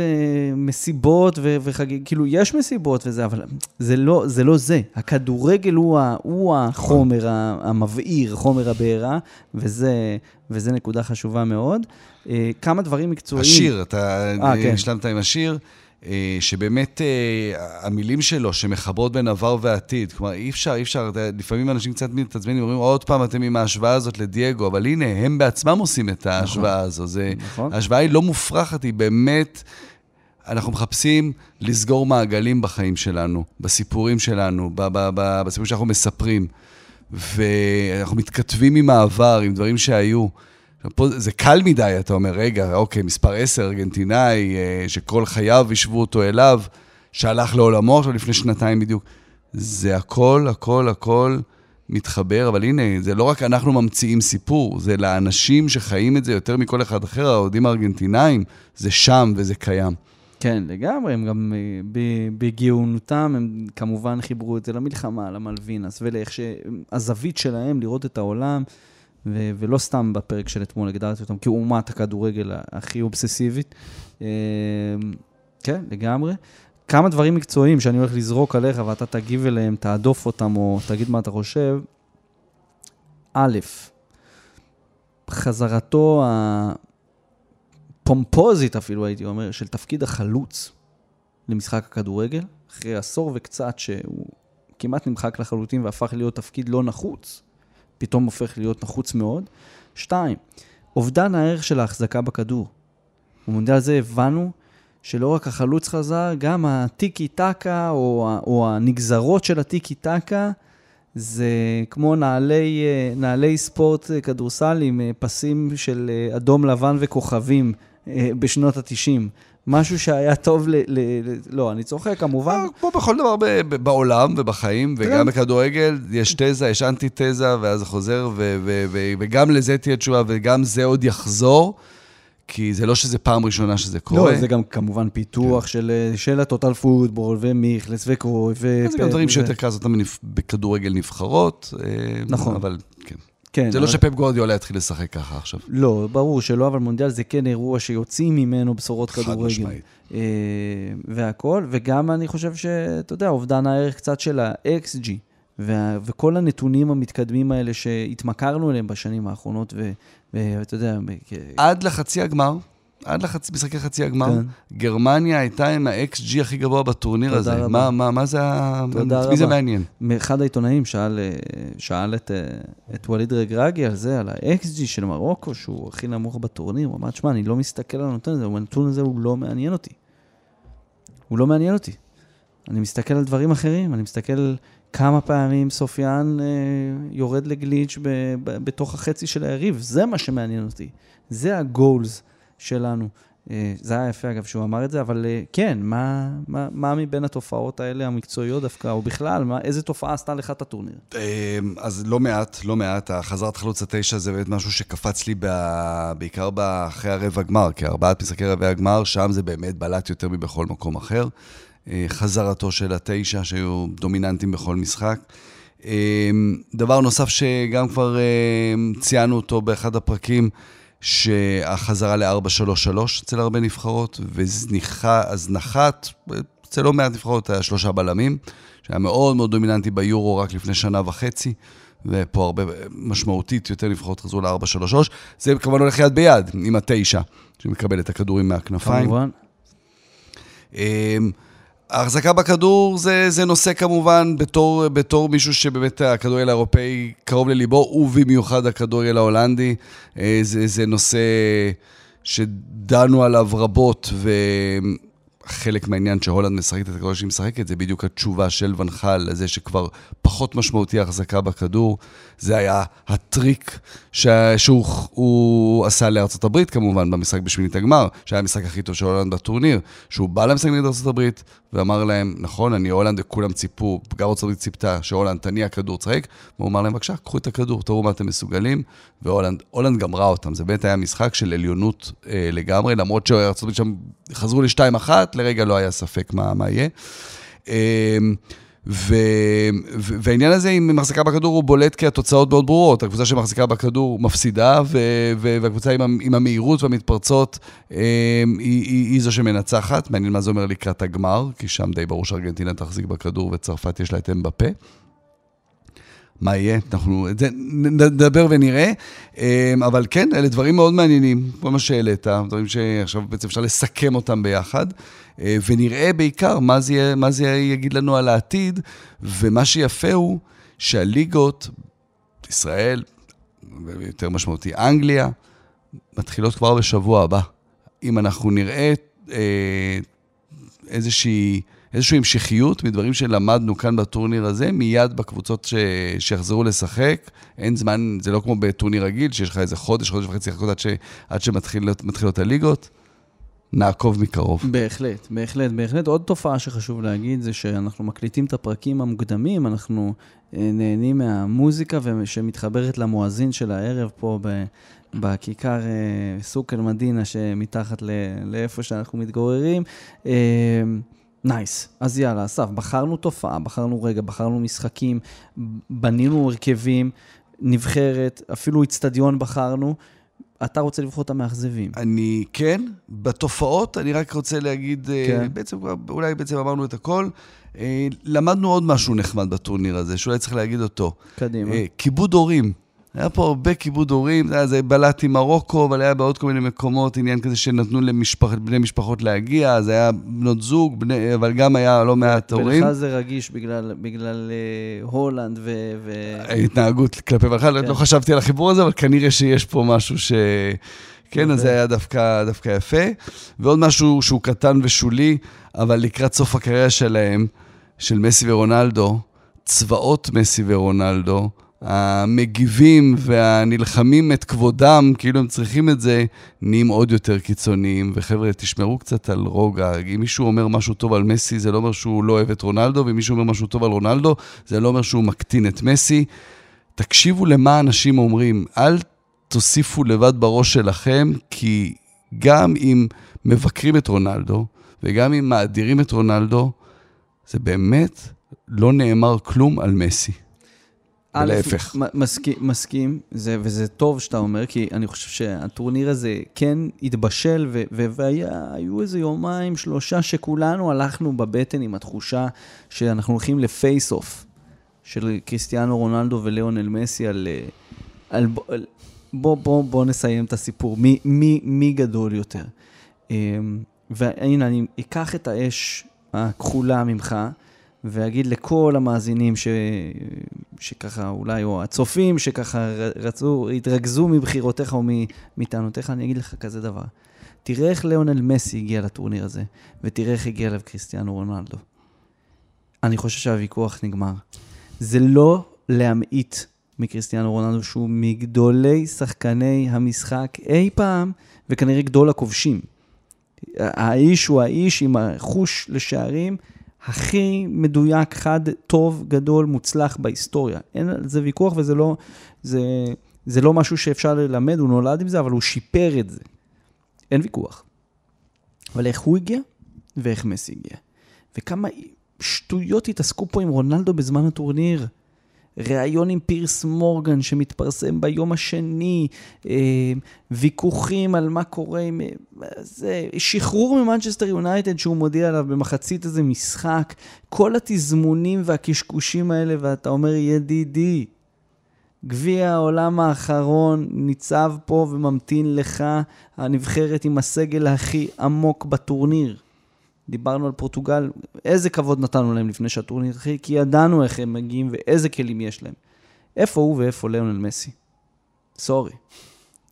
מסיבות וחגיג, כאילו, יש מסיבות וזה, אבל זה לא זה. לא זה. הכדורגל הוא, ה, הוא החומר המבעיר, חומר הבעירה, וזה, וזה נקודה חשובה מאוד. Uh, כמה דברים מקצועיים. השיר, אתה 아, אה, כן. השלמת עם השיר. אה, שבאמת אה, המילים שלו, שמחברות בין עבר ועתיד, כלומר, אי אפשר, אי אפשר, לפעמים אנשים קצת מתעצבנים, אומרים, עוד פעם אתם עם ההשוואה הזאת לדייגו, אבל הנה, הם בעצמם עושים את ההשוואה נכון, הזו. זה, נכון. ההשוואה היא לא מופרכת, היא באמת... אנחנו מחפשים לסגור מעגלים בחיים שלנו, בסיפורים שלנו, בסיפורים שאנחנו מספרים. ואנחנו מתכתבים עם העבר, עם דברים שהיו. פה זה קל מדי, אתה אומר, רגע, אוקיי, מספר 10, ארגנטינאי, אה, שכל חייו השוו אותו אליו, שהלך לעולמו עכשיו לפני שנתיים בדיוק. זה הכל, הכל, הכל מתחבר, אבל הנה, זה לא רק אנחנו ממציאים סיפור, זה לאנשים שחיים את זה יותר מכל אחד אחר, האוהדים הארגנטינאים, זה שם וזה קיים. כן, לגמרי, הם גם אה, בגאונותם, הם כמובן חיברו את זה למלחמה, למלווינס, ולאיך שהזווית שלהם לראות את העולם. ו- ולא סתם בפרק של אתמול הגדרתי אותם כאומת הכדורגל הכי אובססיבית. אה, כן, לגמרי. כמה דברים מקצועיים שאני הולך לזרוק עליך ואתה תגיב אליהם, תעדוף אותם או תגיד מה אתה חושב. א', חזרתו הפומפוזית אפילו, הייתי אומר, של תפקיד החלוץ למשחק הכדורגל, אחרי עשור וקצת שהוא כמעט נמחק לחלוטין והפך להיות תפקיד לא נחוץ. פתאום הופך להיות נחוץ מאוד. שתיים, אובדן הערך של ההחזקה בכדור. במונדיאל הזה הבנו שלא רק החלוץ חזר, גם הטיקי טקה או, או הנגזרות של הטיקי טקה, זה כמו נעלי, אה, נעלי ספורט אה, כדורסל עם אה, פסים של אדום לבן וכוכבים בשנות ה-90. משהו שהיה טוב ל... ל, ל לא, אני צוחק כמובן. אה, כמו בכל דבר ב, ב, בעולם ובחיים, וגם כן. בכדורגל, יש תזה, יש אנטי-תזה, ואז זה חוזר, ו, ו, ו, וגם לזה תהיה תשובה, וגם זה עוד יחזור. כי זה לא שזה פעם ראשונה שזה קורה. לא, זה גם כמובן פיתוח כן. של, של הטוטל פוטבול ומיכלס וקרוי ו... זה גם דברים שיותר קל לעשות בכדורגל נבחרות. אה, נכון. אבל כן. כן. זה לא שפפ גורדיולה יתחיל לשחק ככה עכשיו. לא, ברור שלא, אבל מונדיאל זה כן אירוע שיוצאים ממנו בשורות כדורגל. חד משמעית. אה, והכל, וגם אני חושב שאתה יודע, אובדן הערך קצת של ה-XG וה, וכל הנתונים המתקדמים האלה שהתמכרנו אליהם בשנים האחרונות, ו- ואתה יודע... עד לחצי הגמר, עד למשחקי חצי הגמר, כן. גרמניה הייתה עם ה-XG הכי גבוה בטורניר הזה. רבה. מה, מה, מה זה ה... תודה. מי זה מעניין? אחד העיתונאים שאל, אה, שאל את, אה, את ווליד רגרגי על זה, על ה-XG של מרוקו, שהוא הכי נמוך בטורניר. הוא אמר, תשמע, אני לא מסתכל על הנתון הזה, הנתון הזה הוא לא מעניין אותי. הוא לא מעניין אותי. אני מסתכל על דברים אחרים, אני מסתכל כמה פעמים סופיאן אה, יורד לגליץ' ב, ב, בתוך החצי של היריב. זה מה שמעניין אותי. זה הגולס שלנו. אה, זה היה יפה, אגב, שהוא אמר את זה, אבל אה, כן, מה, מה, מה מבין התופעות האלה המקצועיות דווקא, או בכלל, מה, איזה תופעה עשתה לך את הטורניר? אה, אז לא מעט, לא מעט. החזרת חלוץ התשע זה באמת משהו שקפץ לי בעיקר אחרי הרבע גמר, כי ארבעת משחקי רבעי הגמר, שם זה באמת בלט יותר מבכל מקום אחר. חזרתו של התשע, שהיו דומיננטים בכל משחק. דבר נוסף שגם כבר ציינו אותו באחד הפרקים, שהחזרה ל-4-3-3 אצל הרבה נבחרות, והזנחת, אצל לא מעט נבחרות, היה שלושה בלמים, שהיה מאוד מאוד דומיננטי ביורו רק לפני שנה וחצי, ופה הרבה משמעותית יותר נבחרות חזרו ל-4-3-3. זה כמובן הולך יד ביד עם התשע, שמקבל את הכדורים מהכנפיים. כמובן. ההחזקה בכדור זה, זה נושא כמובן בתור, בתור מישהו שבאמת הכדורגל האירופאי קרוב לליבו, ובמיוחד הכדורגל ההולנדי. אה, זה, זה נושא שדנו עליו רבות, ו... חלק מהעניין שהולנד משחקת את הכדור שהיא משחקת, זה בדיוק התשובה של ונחל לזה שכבר פחות משמעותי החזקה בכדור. זה היה הטריק ש... שהוא עשה לארצות הברית כמובן, במשחק בשמינית הגמר, שהיה המשחק הכי טוב של הולנד בטורניר, שהוא בא למשחק נגד ארצות הברית ואמר להם, נכון, אני הולנד וכולם ציפו, גם ארצות הברית ציפתה שהולנד תניע כדור, צחק, והוא אמר להם, בבקשה, קחו את הכדור, תראו מה אתם מסוגלים, והולנד גמרה אותם. זה באמת היה משחק של עליונות אה, לגמרי, למרות שארצות הברית שם חזרו ל-2-1, לרגע לא היה ספק מה, מה יהיה. אמ, ו... והעניין הזה עם מחזיקה בכדור הוא בולט כי התוצאות מאוד ברורות. הקבוצה שמחזיקה בכדור מפסידה, ו... והקבוצה עם, עם המהירות והמתפרצות אמ, היא, היא, היא זו שמנצחת. מעניין מה זה אומר לקראת הגמר, כי שם די ברור שארגנטינה תחזיק בכדור וצרפת יש לה את אמבפה. מה יהיה, אנחנו נדבר ונראה. אמ, אבל כן, אלה דברים מאוד מעניינים, כל מה שהעלית, דברים שעכשיו בעצם אפשר לסכם אותם ביחד, אה, ונראה בעיקר מה זה, מה זה יגיד לנו על העתיד, ומה שיפה הוא שהליגות, ישראל, ויותר משמעותי, אנגליה, מתחילות כבר בשבוע הבא. אם אנחנו נראה אה, איזושהי... איזושהי המשכיות מדברים שלמדנו כאן בטורניר הזה, מיד בקבוצות ש... שיחזרו לשחק. אין זמן, זה לא כמו בטורניר רגיל, שיש לך איזה חודש, חודש וחצי לחכות עד, ש... עד שמתחילות הליגות. נעקוב מקרוב. בהחלט, בהחלט, בהחלט. עוד תופעה שחשוב להגיד זה שאנחנו מקליטים את הפרקים המוקדמים, אנחנו אה, נהנים מהמוזיקה שמתחברת למואזין של הערב פה ב... בכיכר אה, סוכר מדינה שמתחת לאיפה שאנחנו מתגוררים. אה, נייס. Nice. אז יאללה, אסף, בחרנו תופעה, בחרנו רגע, בחרנו משחקים, בנינו הרכבים, נבחרת, אפילו איצטדיון בחרנו. אתה רוצה לבחור את המאכזבים. אני, כן. בתופעות, אני רק רוצה להגיד, אה, כן. בעצם, אולי בעצם אמרנו את הכל. אה, למדנו עוד משהו נחמד בטורניר הזה, שאולי צריך להגיד אותו. קדימה. אה, כיבוד הורים. היה פה הרבה כיבוד הורים, זה, זה בלט עם מרוקו, אבל היה בעוד כל מיני מקומות עניין כזה שנתנו לבני משפחות להגיע, זה היה בנות זוג, בני, אבל גם היה לא מעט הורים. ולך זה רגיש בגלל, בגלל uh, הולנד ו... ו... ההתנהגות כלפי בכלל, לא כן. לא חשבתי על החיבור הזה, אבל כנראה שיש פה משהו ש... כן, אז זה היה דווקא, דווקא יפה. ועוד משהו שהוא קטן ושולי, אבל לקראת סוף הקריירה שלהם, של מסי ורונלדו, צבאות מסי ורונלדו, המגיבים והנלחמים את כבודם, כאילו הם צריכים את זה, נהיים עוד יותר קיצוניים. וחבר'ה, תשמרו קצת על רוגע. אם מישהו אומר משהו טוב על מסי, זה לא אומר שהוא לא אוהב את רונלדו, ואם מישהו אומר משהו טוב על רונלדו, זה לא אומר שהוא מקטין את מסי. תקשיבו למה אנשים אומרים, אל תוסיפו לבד בראש שלכם, כי גם אם מבקרים את רונלדו, וגם אם מאדירים את רונלדו, זה באמת לא נאמר כלום על מסי. ולהפך. מסכים, מסכים זה, וזה טוב שאתה אומר, כי אני חושב שהטורניר הזה כן התבשל, והיו איזה יומיים, שלושה, שכולנו הלכנו בבטן עם התחושה שאנחנו הולכים לפייס אוף. של קריסטיאנו רונלדו וליאונל מסי על... אה, על על בוא, בוא, בוא נסיים את הסיפור, מי, מי, מי גדול יותר. אמ, והנה, אני אקח את האש הכחולה ממך, ואגיד לכל המאזינים ש... שככה אולי, או הצופים שככה רצו, התרכזו מבחירותיך או מטענותיך, אני אגיד לך כזה דבר. תראה איך ליאונל מסי הגיע לטורניר הזה, ותראה איך הגיע אליו קריסטיאנו רונלדו. אני חושב שהוויכוח נגמר. זה לא להמעיט מקריסטיאנו רונלדו, שהוא מגדולי שחקני המשחק אי פעם, וכנראה גדול הכובשים. האיש הוא האיש עם החוש לשערים הכי מדויק, חד, טוב, גדול, מוצלח בהיסטוריה. אין על זה ויכוח וזה לא, זה, זה לא משהו שאפשר ללמד, הוא נולד עם זה, אבל הוא שיפר את זה. אין ויכוח. אבל איך הוא הגיע ואיך מסי הגיע. וכמה שטויות התעסקו פה עם רונלדו בזמן הטורניר. ראיון עם פירס מורגן שמתפרסם ביום השני, אה, ויכוחים על מה קורה עם... אה, זה, שחרור ממנצ'סטר יונייטד שהוא מודיע עליו במחצית איזה משחק, כל התזמונים והקשקושים האלה, ואתה אומר, ידידי, גביע העולם האחרון ניצב פה וממתין לך, הנבחרת עם הסגל הכי עמוק בטורניר. דיברנו על פורטוגל, איזה כבוד נתנו להם לפני שהטורניר התחיל, כי ידענו איך הם מגיעים ואיזה כלים יש להם. איפה הוא ואיפה ליאונל מסי? סורי.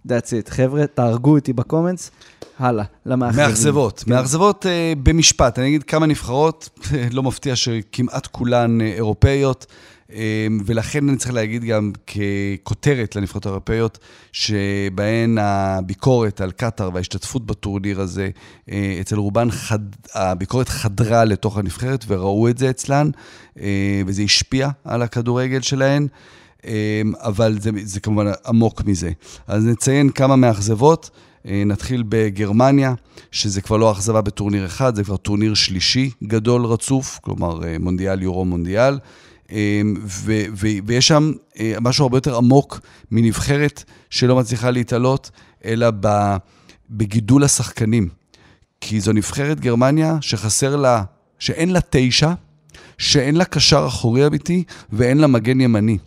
That's it. חבר'ה, תהרגו אותי בקומנטס. הלאה, למאכזבים. מאכזבות. כן. מאכזבות uh, במשפט. אני אגיד כמה נבחרות, לא מפתיע שכמעט כולן uh, אירופאיות. אמ, ולכן אני צריך להגיד גם ככותרת לנבחרות האירופאיות, שבהן הביקורת על קטאר וההשתתפות בטורניר הזה, אה, אצל רובן חד, הביקורת חדרה לתוך הנבחרת וראו את זה אצלן, אה, וזה השפיע על הכדורגל שלהן. אמ, אבל זה, זה כמובן עמוק מזה. אז נציין כמה מאכזבות. אה, נתחיל בגרמניה, שזה כבר לא אכזבה בטורניר אחד, זה כבר טורניר שלישי גדול רצוף, כלומר מונדיאל, יורו מונדיאל. אמ, ו- ו- ויש שם אה, משהו הרבה יותר עמוק מנבחרת שלא מצליחה להתעלות, אלא בגידול השחקנים. כי זו נבחרת גרמניה שחסר לה, שאין לה תשע, שאין לה קשר אחורי אמיתי ואין לה מגן ימני.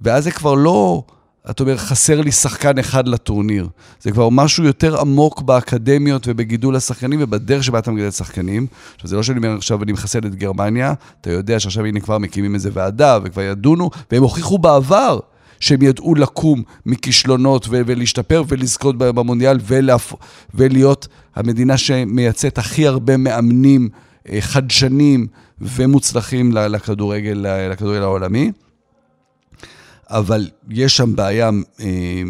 ואז זה כבר לא אתה אומר, חסר לי שחקן אחד לטורניר. זה כבר משהו יותר עמוק באקדמיות ובגידול השחקנים ובדרך שבה אתה מגדל שחקנים. עכשיו, זה לא שאני אומר עכשיו אני מחסל את גרמניה, אתה יודע שעכשיו הנה כבר מקימים איזה ועדה וכבר ידונו, והם הוכיחו בעבר שהם ידעו לקום מכישלונות ו- ולהשתפר ולזכות במונדיאל ולהפ... ולהיות המדינה שמייצאת הכי הרבה מאמנים אה, חדשנים ומוצלחים לכדורגל, לכדורגל העולמי. אבל יש שם בעיה אה,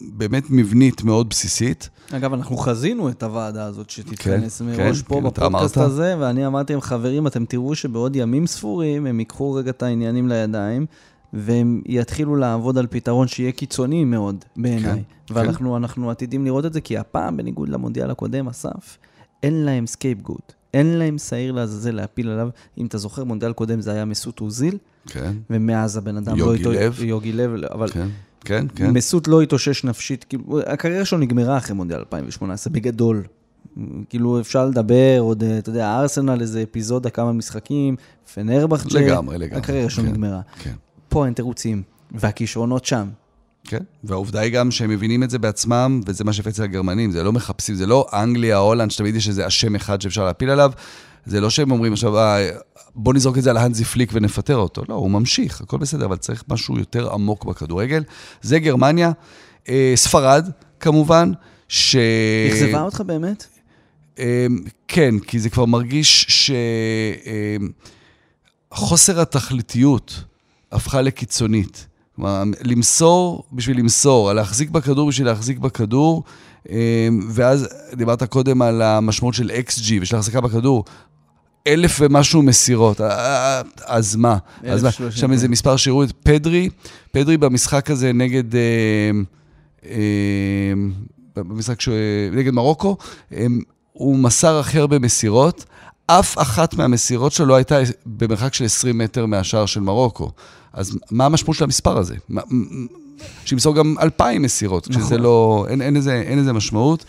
באמת מבנית מאוד בסיסית. אגב, אנחנו חזינו את הוועדה הזאת שתתכנס כן, מראש כן, פה כן, בפודקאסט הזה, ואני אמרתי להם, חברים, אתם תראו שבעוד ימים ספורים הם ייקחו רגע את העניינים לידיים, והם יתחילו לעבוד על פתרון שיהיה קיצוני מאוד בעיניי. כן, ואנחנו כן. אנחנו עתידים לראות את זה, כי הפעם, בניגוד למונדיאל הקודם, אסף, אין להם scapegoat. אין להם שעיר לעזאזל להפיל עליו. אם אתה זוכר, מונדיאל קודם זה היה מסות אוזיל, כן. ומאז הבן אדם לא יוגי לא... לב. יוגי לב, אבל... כן. כן, כן. מסות לא התאושש נפשית, כאילו, הקריירה שלו נגמרה אחרי מונדיאל 2018, בגדול. כאילו, אפשר לדבר, עוד, אתה יודע, ארסנל, איזה אפיזודה, כמה משחקים, פנרבכצ'ה. לגמרי, לגמרי. הקריירה שלו כן, נגמרה. כן. פה אין תירוצים, והכישרונות שם. כן, והעובדה היא גם שהם מבינים את זה בעצמם, וזה מה שהפץ הגרמנים, זה לא מחפשים, זה לא אנגליה, הולנד, שתמיד יש איזה אשם אחד שאפשר להפיל עליו, זה לא שהם אומרים עכשיו, אה, בוא נזרוק את זה על האנזי פליק ונפטר אותו. לא, הוא ממשיך, הכל בסדר, אבל צריך משהו יותר עמוק בכדורגל. זה גרמניה. אה, ספרד, כמובן, ש... אכזבה אותך באמת? אה, כן, כי זה כבר מרגיש שחוסר התכליתיות הפכה לקיצונית. כלומר, למסור בשביל למסור, להחזיק בכדור בשביל להחזיק בכדור, ואז דיברת קודם על המשמעות של XG ושל החזקה בכדור. אלף ומשהו מסירות, אז מה? אז מה? שם איזה מספר שירות, פדרי, פדרי במשחק הזה נגד, אה, אה, במשחק ש... נגד מרוקו, הוא מסר הכי הרבה מסירות, אף אחת מהמסירות שלו הייתה במרחק של 20 מטר מהשער של מרוקו. אז מה המשמעות של המספר הזה? שימסור גם 2,000 מסירות, נכון. כשזה לא, אין, אין, איזה, אין איזה משמעות.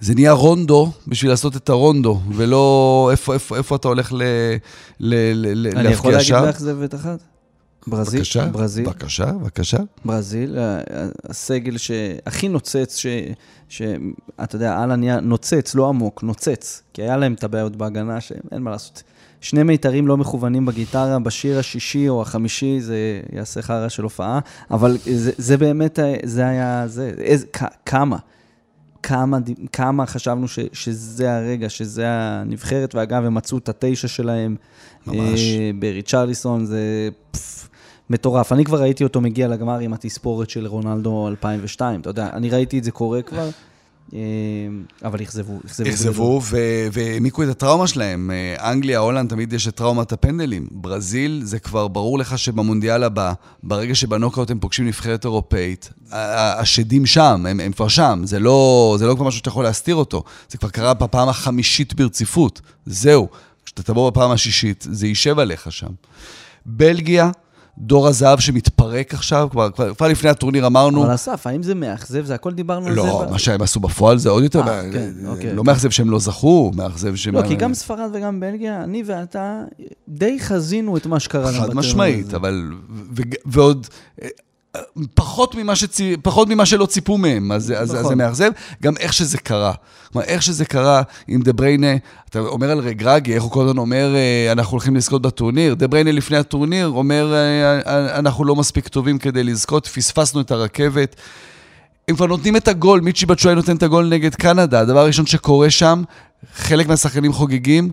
זה נהיה רונדו בשביל לעשות את הרונדו, ולא איפה, איפה, איפה אתה הולך ל, ל, ל, ל, אני יכול להגיד שם. מאכזבת אחת? ברזיל, בבקשה, ברזיל, בבקשה, בבקשה. ברזיל, הסגל שהכי נוצץ, ש- שאתה יודע, אהלן נהיה נוצץ, לא עמוק, נוצץ, כי היה להם את הבעיות בהגנה, שאין מה לעשות. שני מיתרים לא מכוונים בגיטרה, בשיר השישי או החמישי, זה יעשה חרא של הופעה, אבל זה, זה באמת, זה היה, זה, איזה, כמה, כמה, כמה חשבנו ש, שזה הרגע, שזה הנבחרת, ואגב, הם מצאו את התשע שלהם. ממש. אה, בריצ'רליסון, זה פף, מטורף. אני כבר ראיתי אותו מגיע לגמר עם התספורת של רונלדו 2002, אתה יודע, אני ראיתי את זה קורה כבר, אה, אבל אכזבו, אכזבו. אכזבו והעמיקו את הטראומה שלהם. אה, אנגליה, הולנד, תמיד יש את טראומת הפנדלים. ברזיל, זה כבר ברור לך שבמונדיאל הבא, ברגע שבנוקאוט הם פוגשים נבחרת אירופאית, השדים שם, הם, הם כבר שם. זה לא, זה לא כבר משהו שאתה יכול להסתיר אותו. זה כבר קרה בפעם החמישית ברציפות. זהו. כשאתה תבוא בפעם השישית, זה יישב עליך שם. בלגיה, דור הזהב שמתפרק עכשיו, כבר, כבר, כבר לפני הטורניר אמרנו... אבל אסף, האם זה מאכזב? זה הכל דיברנו על זה. לא, מה שהם עשו בפועל זה עוד יותר, אה, מה- כן, אוקיי. לא מאכזב שהם לא זכו, מאכזב שהם... לא, כי גם ספרד וגם בלגיה, אני ואתה די חזינו את מה שקרה. חד משמעית. אבל... ו- ועוד... פחות ממה, שצי, פחות ממה שלא ציפו מהם, אז, אז, אז נכון. זה מאכזב. גם איך שזה קרה. כלומר, איך שזה קרה עם דה בריינה, אתה אומר על רגרגי, איך הוא כל הזמן אומר, אה, אנחנו הולכים לזכות בטורניר. דה בריינה לפני הטורניר אומר, אה, אה, אנחנו לא מספיק טובים כדי לזכות, פספסנו את הרכבת. הם כבר נותנים את הגול, מיצ'י בצ'ואי נותן את הגול נגד קנדה, הדבר הראשון שקורה שם, חלק מהשחקנים חוגגים,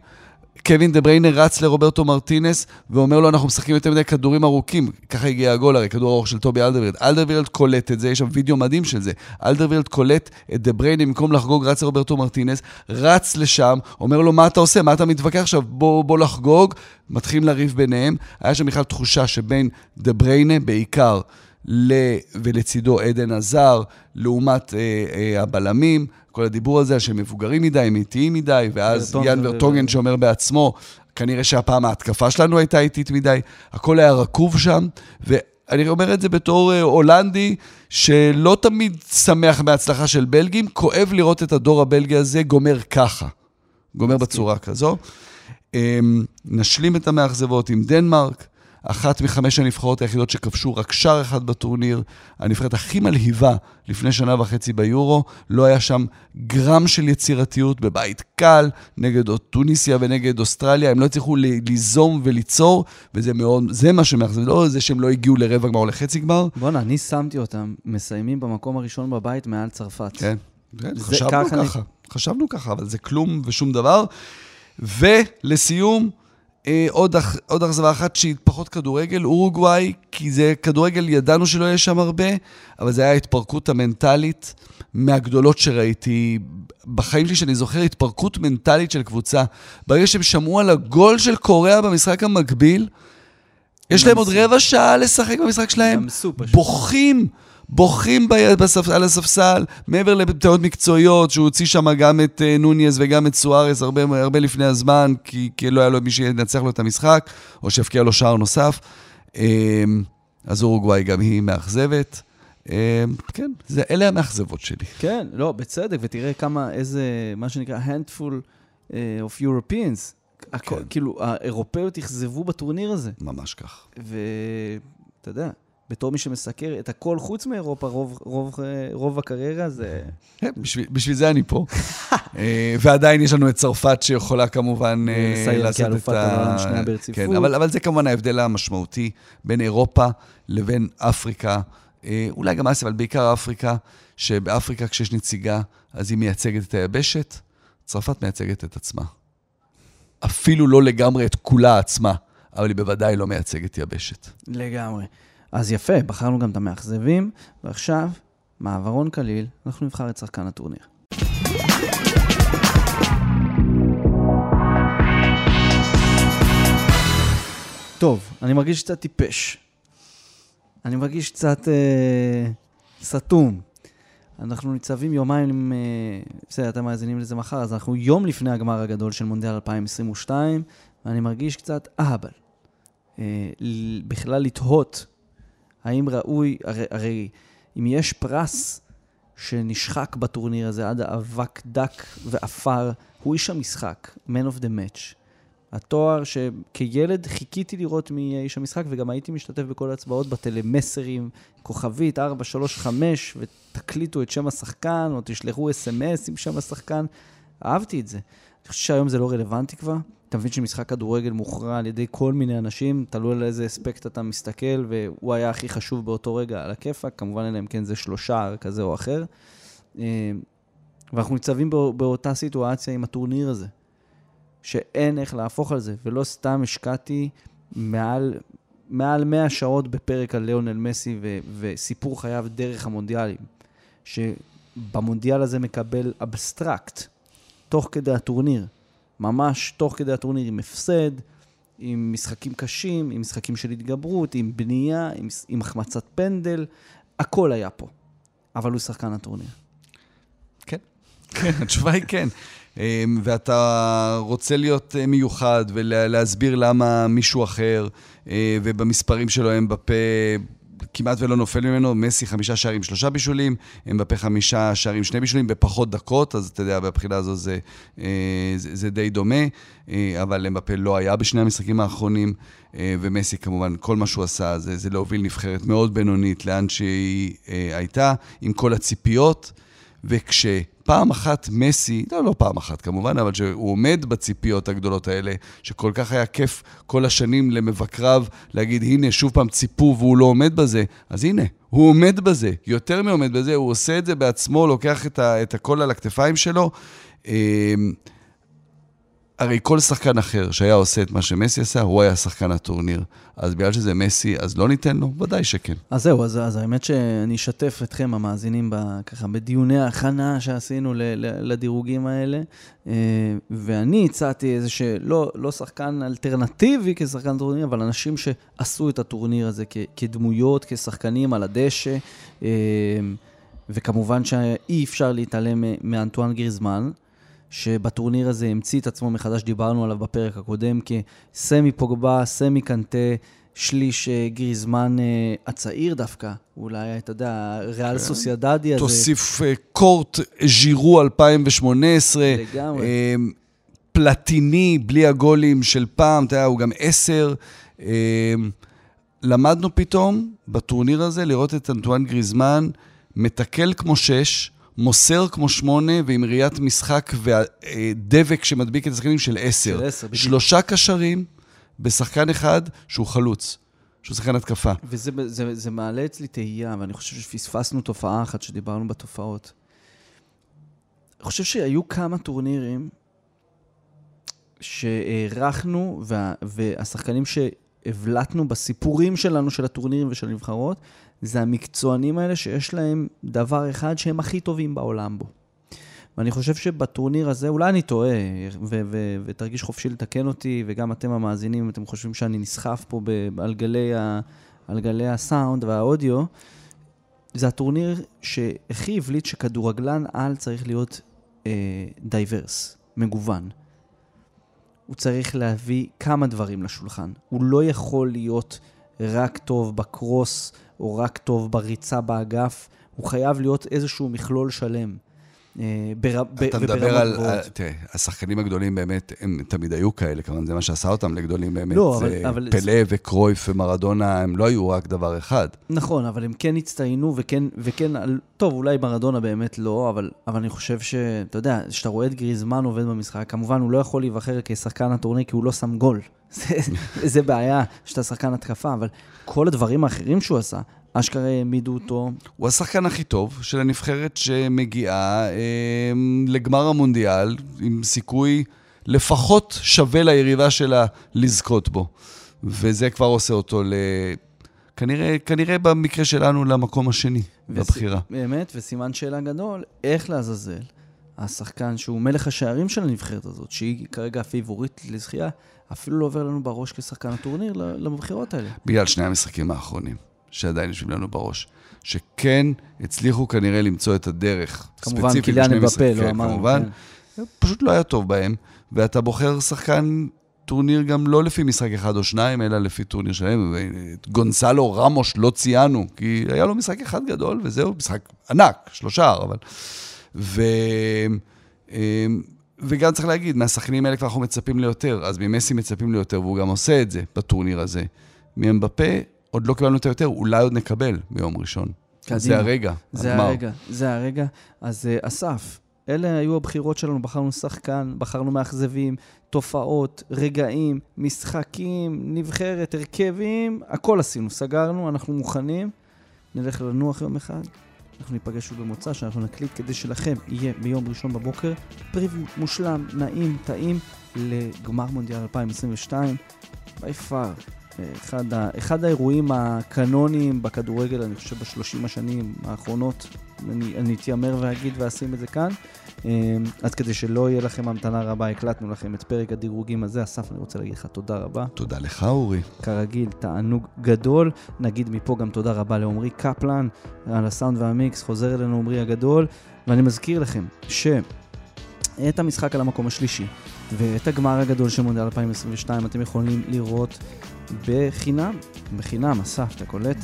קווין דה בריינה רץ לרוברטו מרטינס ואומר לו, אנחנו משחקים יותר מדי כדורים ארוכים. ככה הגיע הגול, הרי כדור ארוך של טובי אלדרווירד. אלדרווירד קולט את זה, יש שם וידאו מדהים של זה. אלדרווירד קולט את דה בריינה, במקום לחגוג, רץ לרוברטו מרטינס, רץ לשם, אומר לו, מה אתה עושה? מה אתה מתווכח עכשיו? בוא, בוא לחגוג. מתחילים לריב ביניהם. היה שם בכלל תחושה שבין דה בריינה, בעיקר, ל... ולצידו אדן הזאר, לעומת אה, אה, הבלמים, כל הדיבור הזה שהם מבוגרים מדי, הם איטיים מדי, ואז יאן ורטונגן שאומר בעצמו, כנראה שהפעם ההתקפה שלנו הייתה איטית מדי, הכל היה רקוב שם, ואני אומר את זה בתור אה, הולנדי, שלא תמיד שמח מההצלחה של בלגים, כואב לראות את הדור הבלגי הזה גומר ככה, גומר בצורה כזו. אמ, נשלים את המאכזבות עם דנמרק, אחת מחמש הנבחרות היחידות שכבשו רק שער אחד בטורניר, הנבחרת הכי מלהיבה לפני שנה וחצי ביורו, לא היה שם גרם של יצירתיות בבית קל נגד טוניסיה ונגד אוסטרליה, הם לא הצליחו ליזום וליצור, וזה מאוד, זה מה שמאכזב, לא זה שהם לא הגיעו לרבע גמר או לחצי גמר, בואנה, אני שמתי אותם מסיימים במקום הראשון בבית מעל צרפת. כן, כן חשבנו ככה אני- ככה, חשבנו ככה, אבל זה כלום ושום דבר. ולסיום, אה, עוד, עוד אכזבה אחת שהיא פחות כדורגל, אורוגוואי, כי זה כדורגל, ידענו שלא יהיה שם הרבה, אבל זה היה ההתפרקות המנטלית מהגדולות שראיתי בחיים שלי, שאני זוכר התפרקות מנטלית של קבוצה. ברגע שהם שמעו על הגול של קוריאה במשחק המקביל, יש להם עוד. רבע שעה לשחק במשחק שלהם. בוכים, בוכים בספ... על הספסל, מעבר לטענות מקצועיות, שהוא הוציא שם גם את uh, נוניז וגם את סוארס הרבה, הרבה לפני הזמן, כי, כי לא היה לו מי שינצח לו את המשחק, או שיפקיע לו שער נוסף. Um, אז אורוגוואי גם היא מאכזבת. Um, כן, זה, אלה המאכזבות שלי. כן, לא, בצדק, ותראה כמה, איזה, מה שנקרא, handful uh, of Europeans. הכל, כן. כאילו, האירופאיות אכזבו בטורניר הזה. ממש כך. ואתה יודע, בתור מי שמסקר את הכל חוץ מאירופה, רוב, רוב, אה, רוב הקריירה זה... כן, בשביל, בשביל זה אני פה. אה, ועדיין יש לנו את צרפת שיכולה כמובן אה, לעשות את ברציפות. כן, אבל, אבל זה כמובן ההבדל המשמעותי בין אירופה לבין אפריקה, אה, אולי גם אסיה, אבל בעיקר אפריקה, שבאפריקה כשיש נציגה, אז היא מייצגת את היבשת, צרפת מייצגת את עצמה. אפילו לא לגמרי את כולה עצמה, אבל היא בוודאי לא מייצגת יבשת. לגמרי. אז יפה, בחרנו גם את המאכזבים, ועכשיו, מעברון קליל, אנחנו נבחר את שחקן הטורניר. טוב, אני מרגיש קצת טיפש. אני מרגיש קצת אה, סתום. אנחנו ניצבים יומיים, אה, בסדר, אתם מאזינים לזה מחר, אז אנחנו יום לפני הגמר הגדול של מונדיאל 2022, ואני מרגיש קצת אהבל. אה, בכלל לתהות האם ראוי, הרי, הרי אם יש פרס שנשחק בטורניר הזה עד אבק דק ועפר, הוא איש המשחק, Man of the Match. התואר שכילד חיכיתי לראות מי יהיה איש המשחק, וגם הייתי משתתף בכל ההצבעות בטלמסרים, כוכבית 435, ותקליטו את שם השחקן, או תשלחו אס.אם.אס עם שם השחקן. אהבתי את זה. אני חושב שהיום זה לא רלוונטי כבר. אתה מבין שמשחק כדורגל מוכרע על ידי כל מיני אנשים, תלוי על איזה אספקט אתה מסתכל, והוא היה הכי חשוב באותו רגע על הכיפאק, כמובן אלא אם כן זה שלושה כזה או אחר. אה, ואנחנו ניצבים באותה סיטואציה עם הטורניר הזה, שאין איך להפוך על זה, ולא סתם השקעתי מעל, מעל 100 שעות בפרק על ליאונל מסי ו- וסיפור חייו דרך המונדיאלים, שבמונדיאל הזה מקבל אבסטרקט, תוך כדי הטורניר. ממש תוך כדי הטורניר עם הפסד, עם משחקים קשים, עם משחקים של התגברות, עם בנייה, עם, עם החמצת פנדל, הכל היה פה. אבל הוא שחקן הטורניר. כן, כן, התשובה היא כן. אמ, ואתה רוצה להיות אה, מיוחד ולהסביר למה מישהו אחר, אה, ובמספרים שלו הם בפה כמעט ולא נופל ממנו, מסי חמישה שערים, שלושה בישולים, הם בפה חמישה שערים, שני בישולים, בפחות דקות, אז אתה יודע, בבחינה הזו זה, אה, זה, זה די דומה, אה, אבל אמבפה לא היה בשני המשחקים האחרונים, אה, ומסי כמובן, כל מה שהוא עשה זה, זה להוביל נבחרת מאוד בינונית לאן שהיא הייתה, עם כל הציפיות, וכש... פעם אחת מסי, לא, לא פעם אחת כמובן, אבל שהוא עומד בציפיות הגדולות האלה, שכל כך היה כיף כל השנים למבקריו להגיד, הנה, שוב פעם ציפו והוא לא עומד בזה, אז הנה, הוא עומד בזה, יותר מעומד בזה, הוא עושה את זה בעצמו, לוקח את, ה, את הכל על הכתפיים שלו. הרי כל שחקן אחר שהיה עושה את מה שמסי עשה, הוא היה שחקן הטורניר. אז בגלל שזה מסי, אז לא ניתן לו? ודאי שכן. אז זהו, אז, אז האמת שאני אשתף אתכם, המאזינים, ב, ככה בדיוני ההכנה שעשינו ל, ל, לדירוגים האלה, אה, ואני הצעתי איזה שלא לא שחקן אלטרנטיבי כשחקן טורניר, אבל אנשים שעשו את הטורניר הזה כ, כדמויות, כשחקנים על הדשא, אה, וכמובן שאי אפשר להתעלם מאנטואן גריזמן. שבטורניר הזה המציא את עצמו מחדש, דיברנו עליו בפרק הקודם, כסמי פוגבה, סמי קנטה, שליש אה, גריזמן אה, הצעיר דווקא, אולי, אתה יודע, ריאל כן. סוסיידדי הזה. תוסיף אה, קורט ז'ירו 2018. לגמרי. פלטיני, בלי הגולים של פעם, אתה יודע, הוא גם עשר. למדנו פתאום בטורניר הזה לראות את אנטואן גריזמן מתקל כמו שש, מוסר כמו שמונה, ועם ראיית משחק והדבק שמדביק את השחקנים של עשר. של עשר, בדיוק. שלושה קשרים בשחקן אחד שהוא חלוץ. שהוא שחקן התקפה. וזה זה, זה מעלה אצלי תהייה, ואני חושב שפספסנו תופעה אחת שדיברנו בתופעות. אני חושב שהיו כמה טורנירים שהערכנו, וה, והשחקנים שהבלטנו בסיפורים שלנו של הטורנירים ושל הנבחרות, זה המקצוענים האלה שיש להם דבר אחד שהם הכי טובים בעולם בו. ואני חושב שבטורניר הזה, אולי אני טועה, ותרגיש חופשי לתקן אותי, וגם אתם המאזינים, אתם חושבים שאני נסחף פה על, גלי על גלי הסאונד והאודיו, זה הטורניר שהכי הבליט שכדורגלן על צריך להיות diverse, אה, מגוון. הוא צריך להביא כמה דברים לשולחן. הוא לא יכול להיות רק טוב בקרוס או רק טוב בריצה באגף, הוא חייב להיות איזשהו מכלול שלם. אה, אתה מדבר על, תראה, השחקנים הגדולים באמת, הם תמיד היו כאלה, כמובן, זה מה שעשה אותם לגדולים באמת. לא, אבל... אבל פלא וקרויף ומרדונה, הם לא היו רק דבר אחד. נכון, אבל הם כן הצטיינו, וכן, וכן, טוב, אולי מרדונה באמת לא, אבל, אבל אני חושב שאתה יודע, כשאתה רואה את גריזמן עובד במשחק, כמובן, הוא לא יכול להיבחר כשחקן הטורניר, כי הוא לא שם גול. זה, זה בעיה שאתה שחקן התקפה, אבל כל הדברים האחרים שהוא עשה, אשכרה העמידו אותו. הוא השחקן הכי טוב של הנבחרת שמגיעה אה, לגמר המונדיאל, עם סיכוי לפחות שווה ליריבה שלה לזכות בו. וזה כבר עושה אותו ל... כנראה, כנראה במקרה שלנו למקום השני וס... בבחירה. באמת, וסימן שאלה גדול, איך לעזאזל השחקן שהוא מלך השערים של הנבחרת הזאת, שהיא כרגע הפיבוריט לזכייה, אפילו לא עובר לנו בראש כשחקן הטורניר לבחירות האלה. בגלל שני המשחקים האחרונים. שעדיין יושבים לנו בראש. שכן הצליחו כנראה למצוא את הדרך. כמובן, קיליאן מבפה, לא אמרנו. כמובן, כן. פשוט לא היה טוב בהם, ואתה בוחר שחקן טורניר גם לא לפי משחק אחד או שניים, אלא לפי טורניר. ואת גונסלו רמוש לא ציינו, כי היה לו משחק אחד גדול, וזהו, משחק ענק, שלושה, אבל... ו... אמ, וגם צריך להגיד, מהשחקנים האלה כבר אנחנו מצפים ליותר, אז ממסי מצפים ליותר, והוא גם עושה את זה בטורניר הזה. מאמבפה עוד לא קיבלנו את היותר, אולי עוד נקבל ביום ראשון. קדימה. זה הרגע, זה. הרגע, זה הרגע. אז uh, אסף, אלה היו הבחירות שלנו, בחרנו שחקן, בחרנו מאכזבים, תופעות, רגעים, משחקים, נבחרת, הרכבים, הכל עשינו, סגרנו, אנחנו מוכנים. נלך לנוח יום אחד, אנחנו ניפגש שוב במוצא, שאנחנו נקליט כדי שלכם יהיה ביום ראשון בבוקר פריוויו מושלם, נעים, טעים לגמר מונדיאל 2022. בי פאר, אחד, ה, אחד האירועים הקנוניים בכדורגל, אני חושב, בשלושים השנים האחרונות. אני, אני אתיימר ואגיד ואשים את זה כאן. אמ, אז כדי שלא יהיה לכם המתנה רבה, הקלטנו לכם את פרק הדירוגים הזה. אסף, אני רוצה להגיד לך תודה רבה. תודה לך, אורי. כרגיל, תענוג גדול. נגיד מפה גם תודה רבה לעמרי קפלן על הסאונד והמיקס. חוזר אלינו עמרי הגדול. ואני מזכיר לכם שאת המשחק על המקום השלישי ואת הגמר הגדול של מונדיאל 2022 אתם יכולים לראות בחינם, בחינם, אסף, אתה קולט?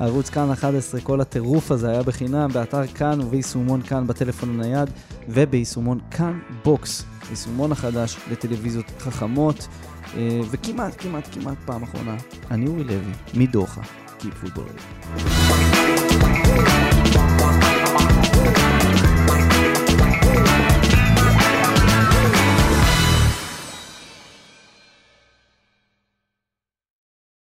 ערוץ כאן 11, כל הטירוף הזה היה בחינם, באתר כאן וביישומון כאן בטלפון הנייד וביישומון כאן בוקס, יישומון החדש לטלוויזיות חכמות. אה, וכמעט, כמעט, כמעט פעם אחרונה, אני אורי לוי, מדוחה, קיפ פוטבול.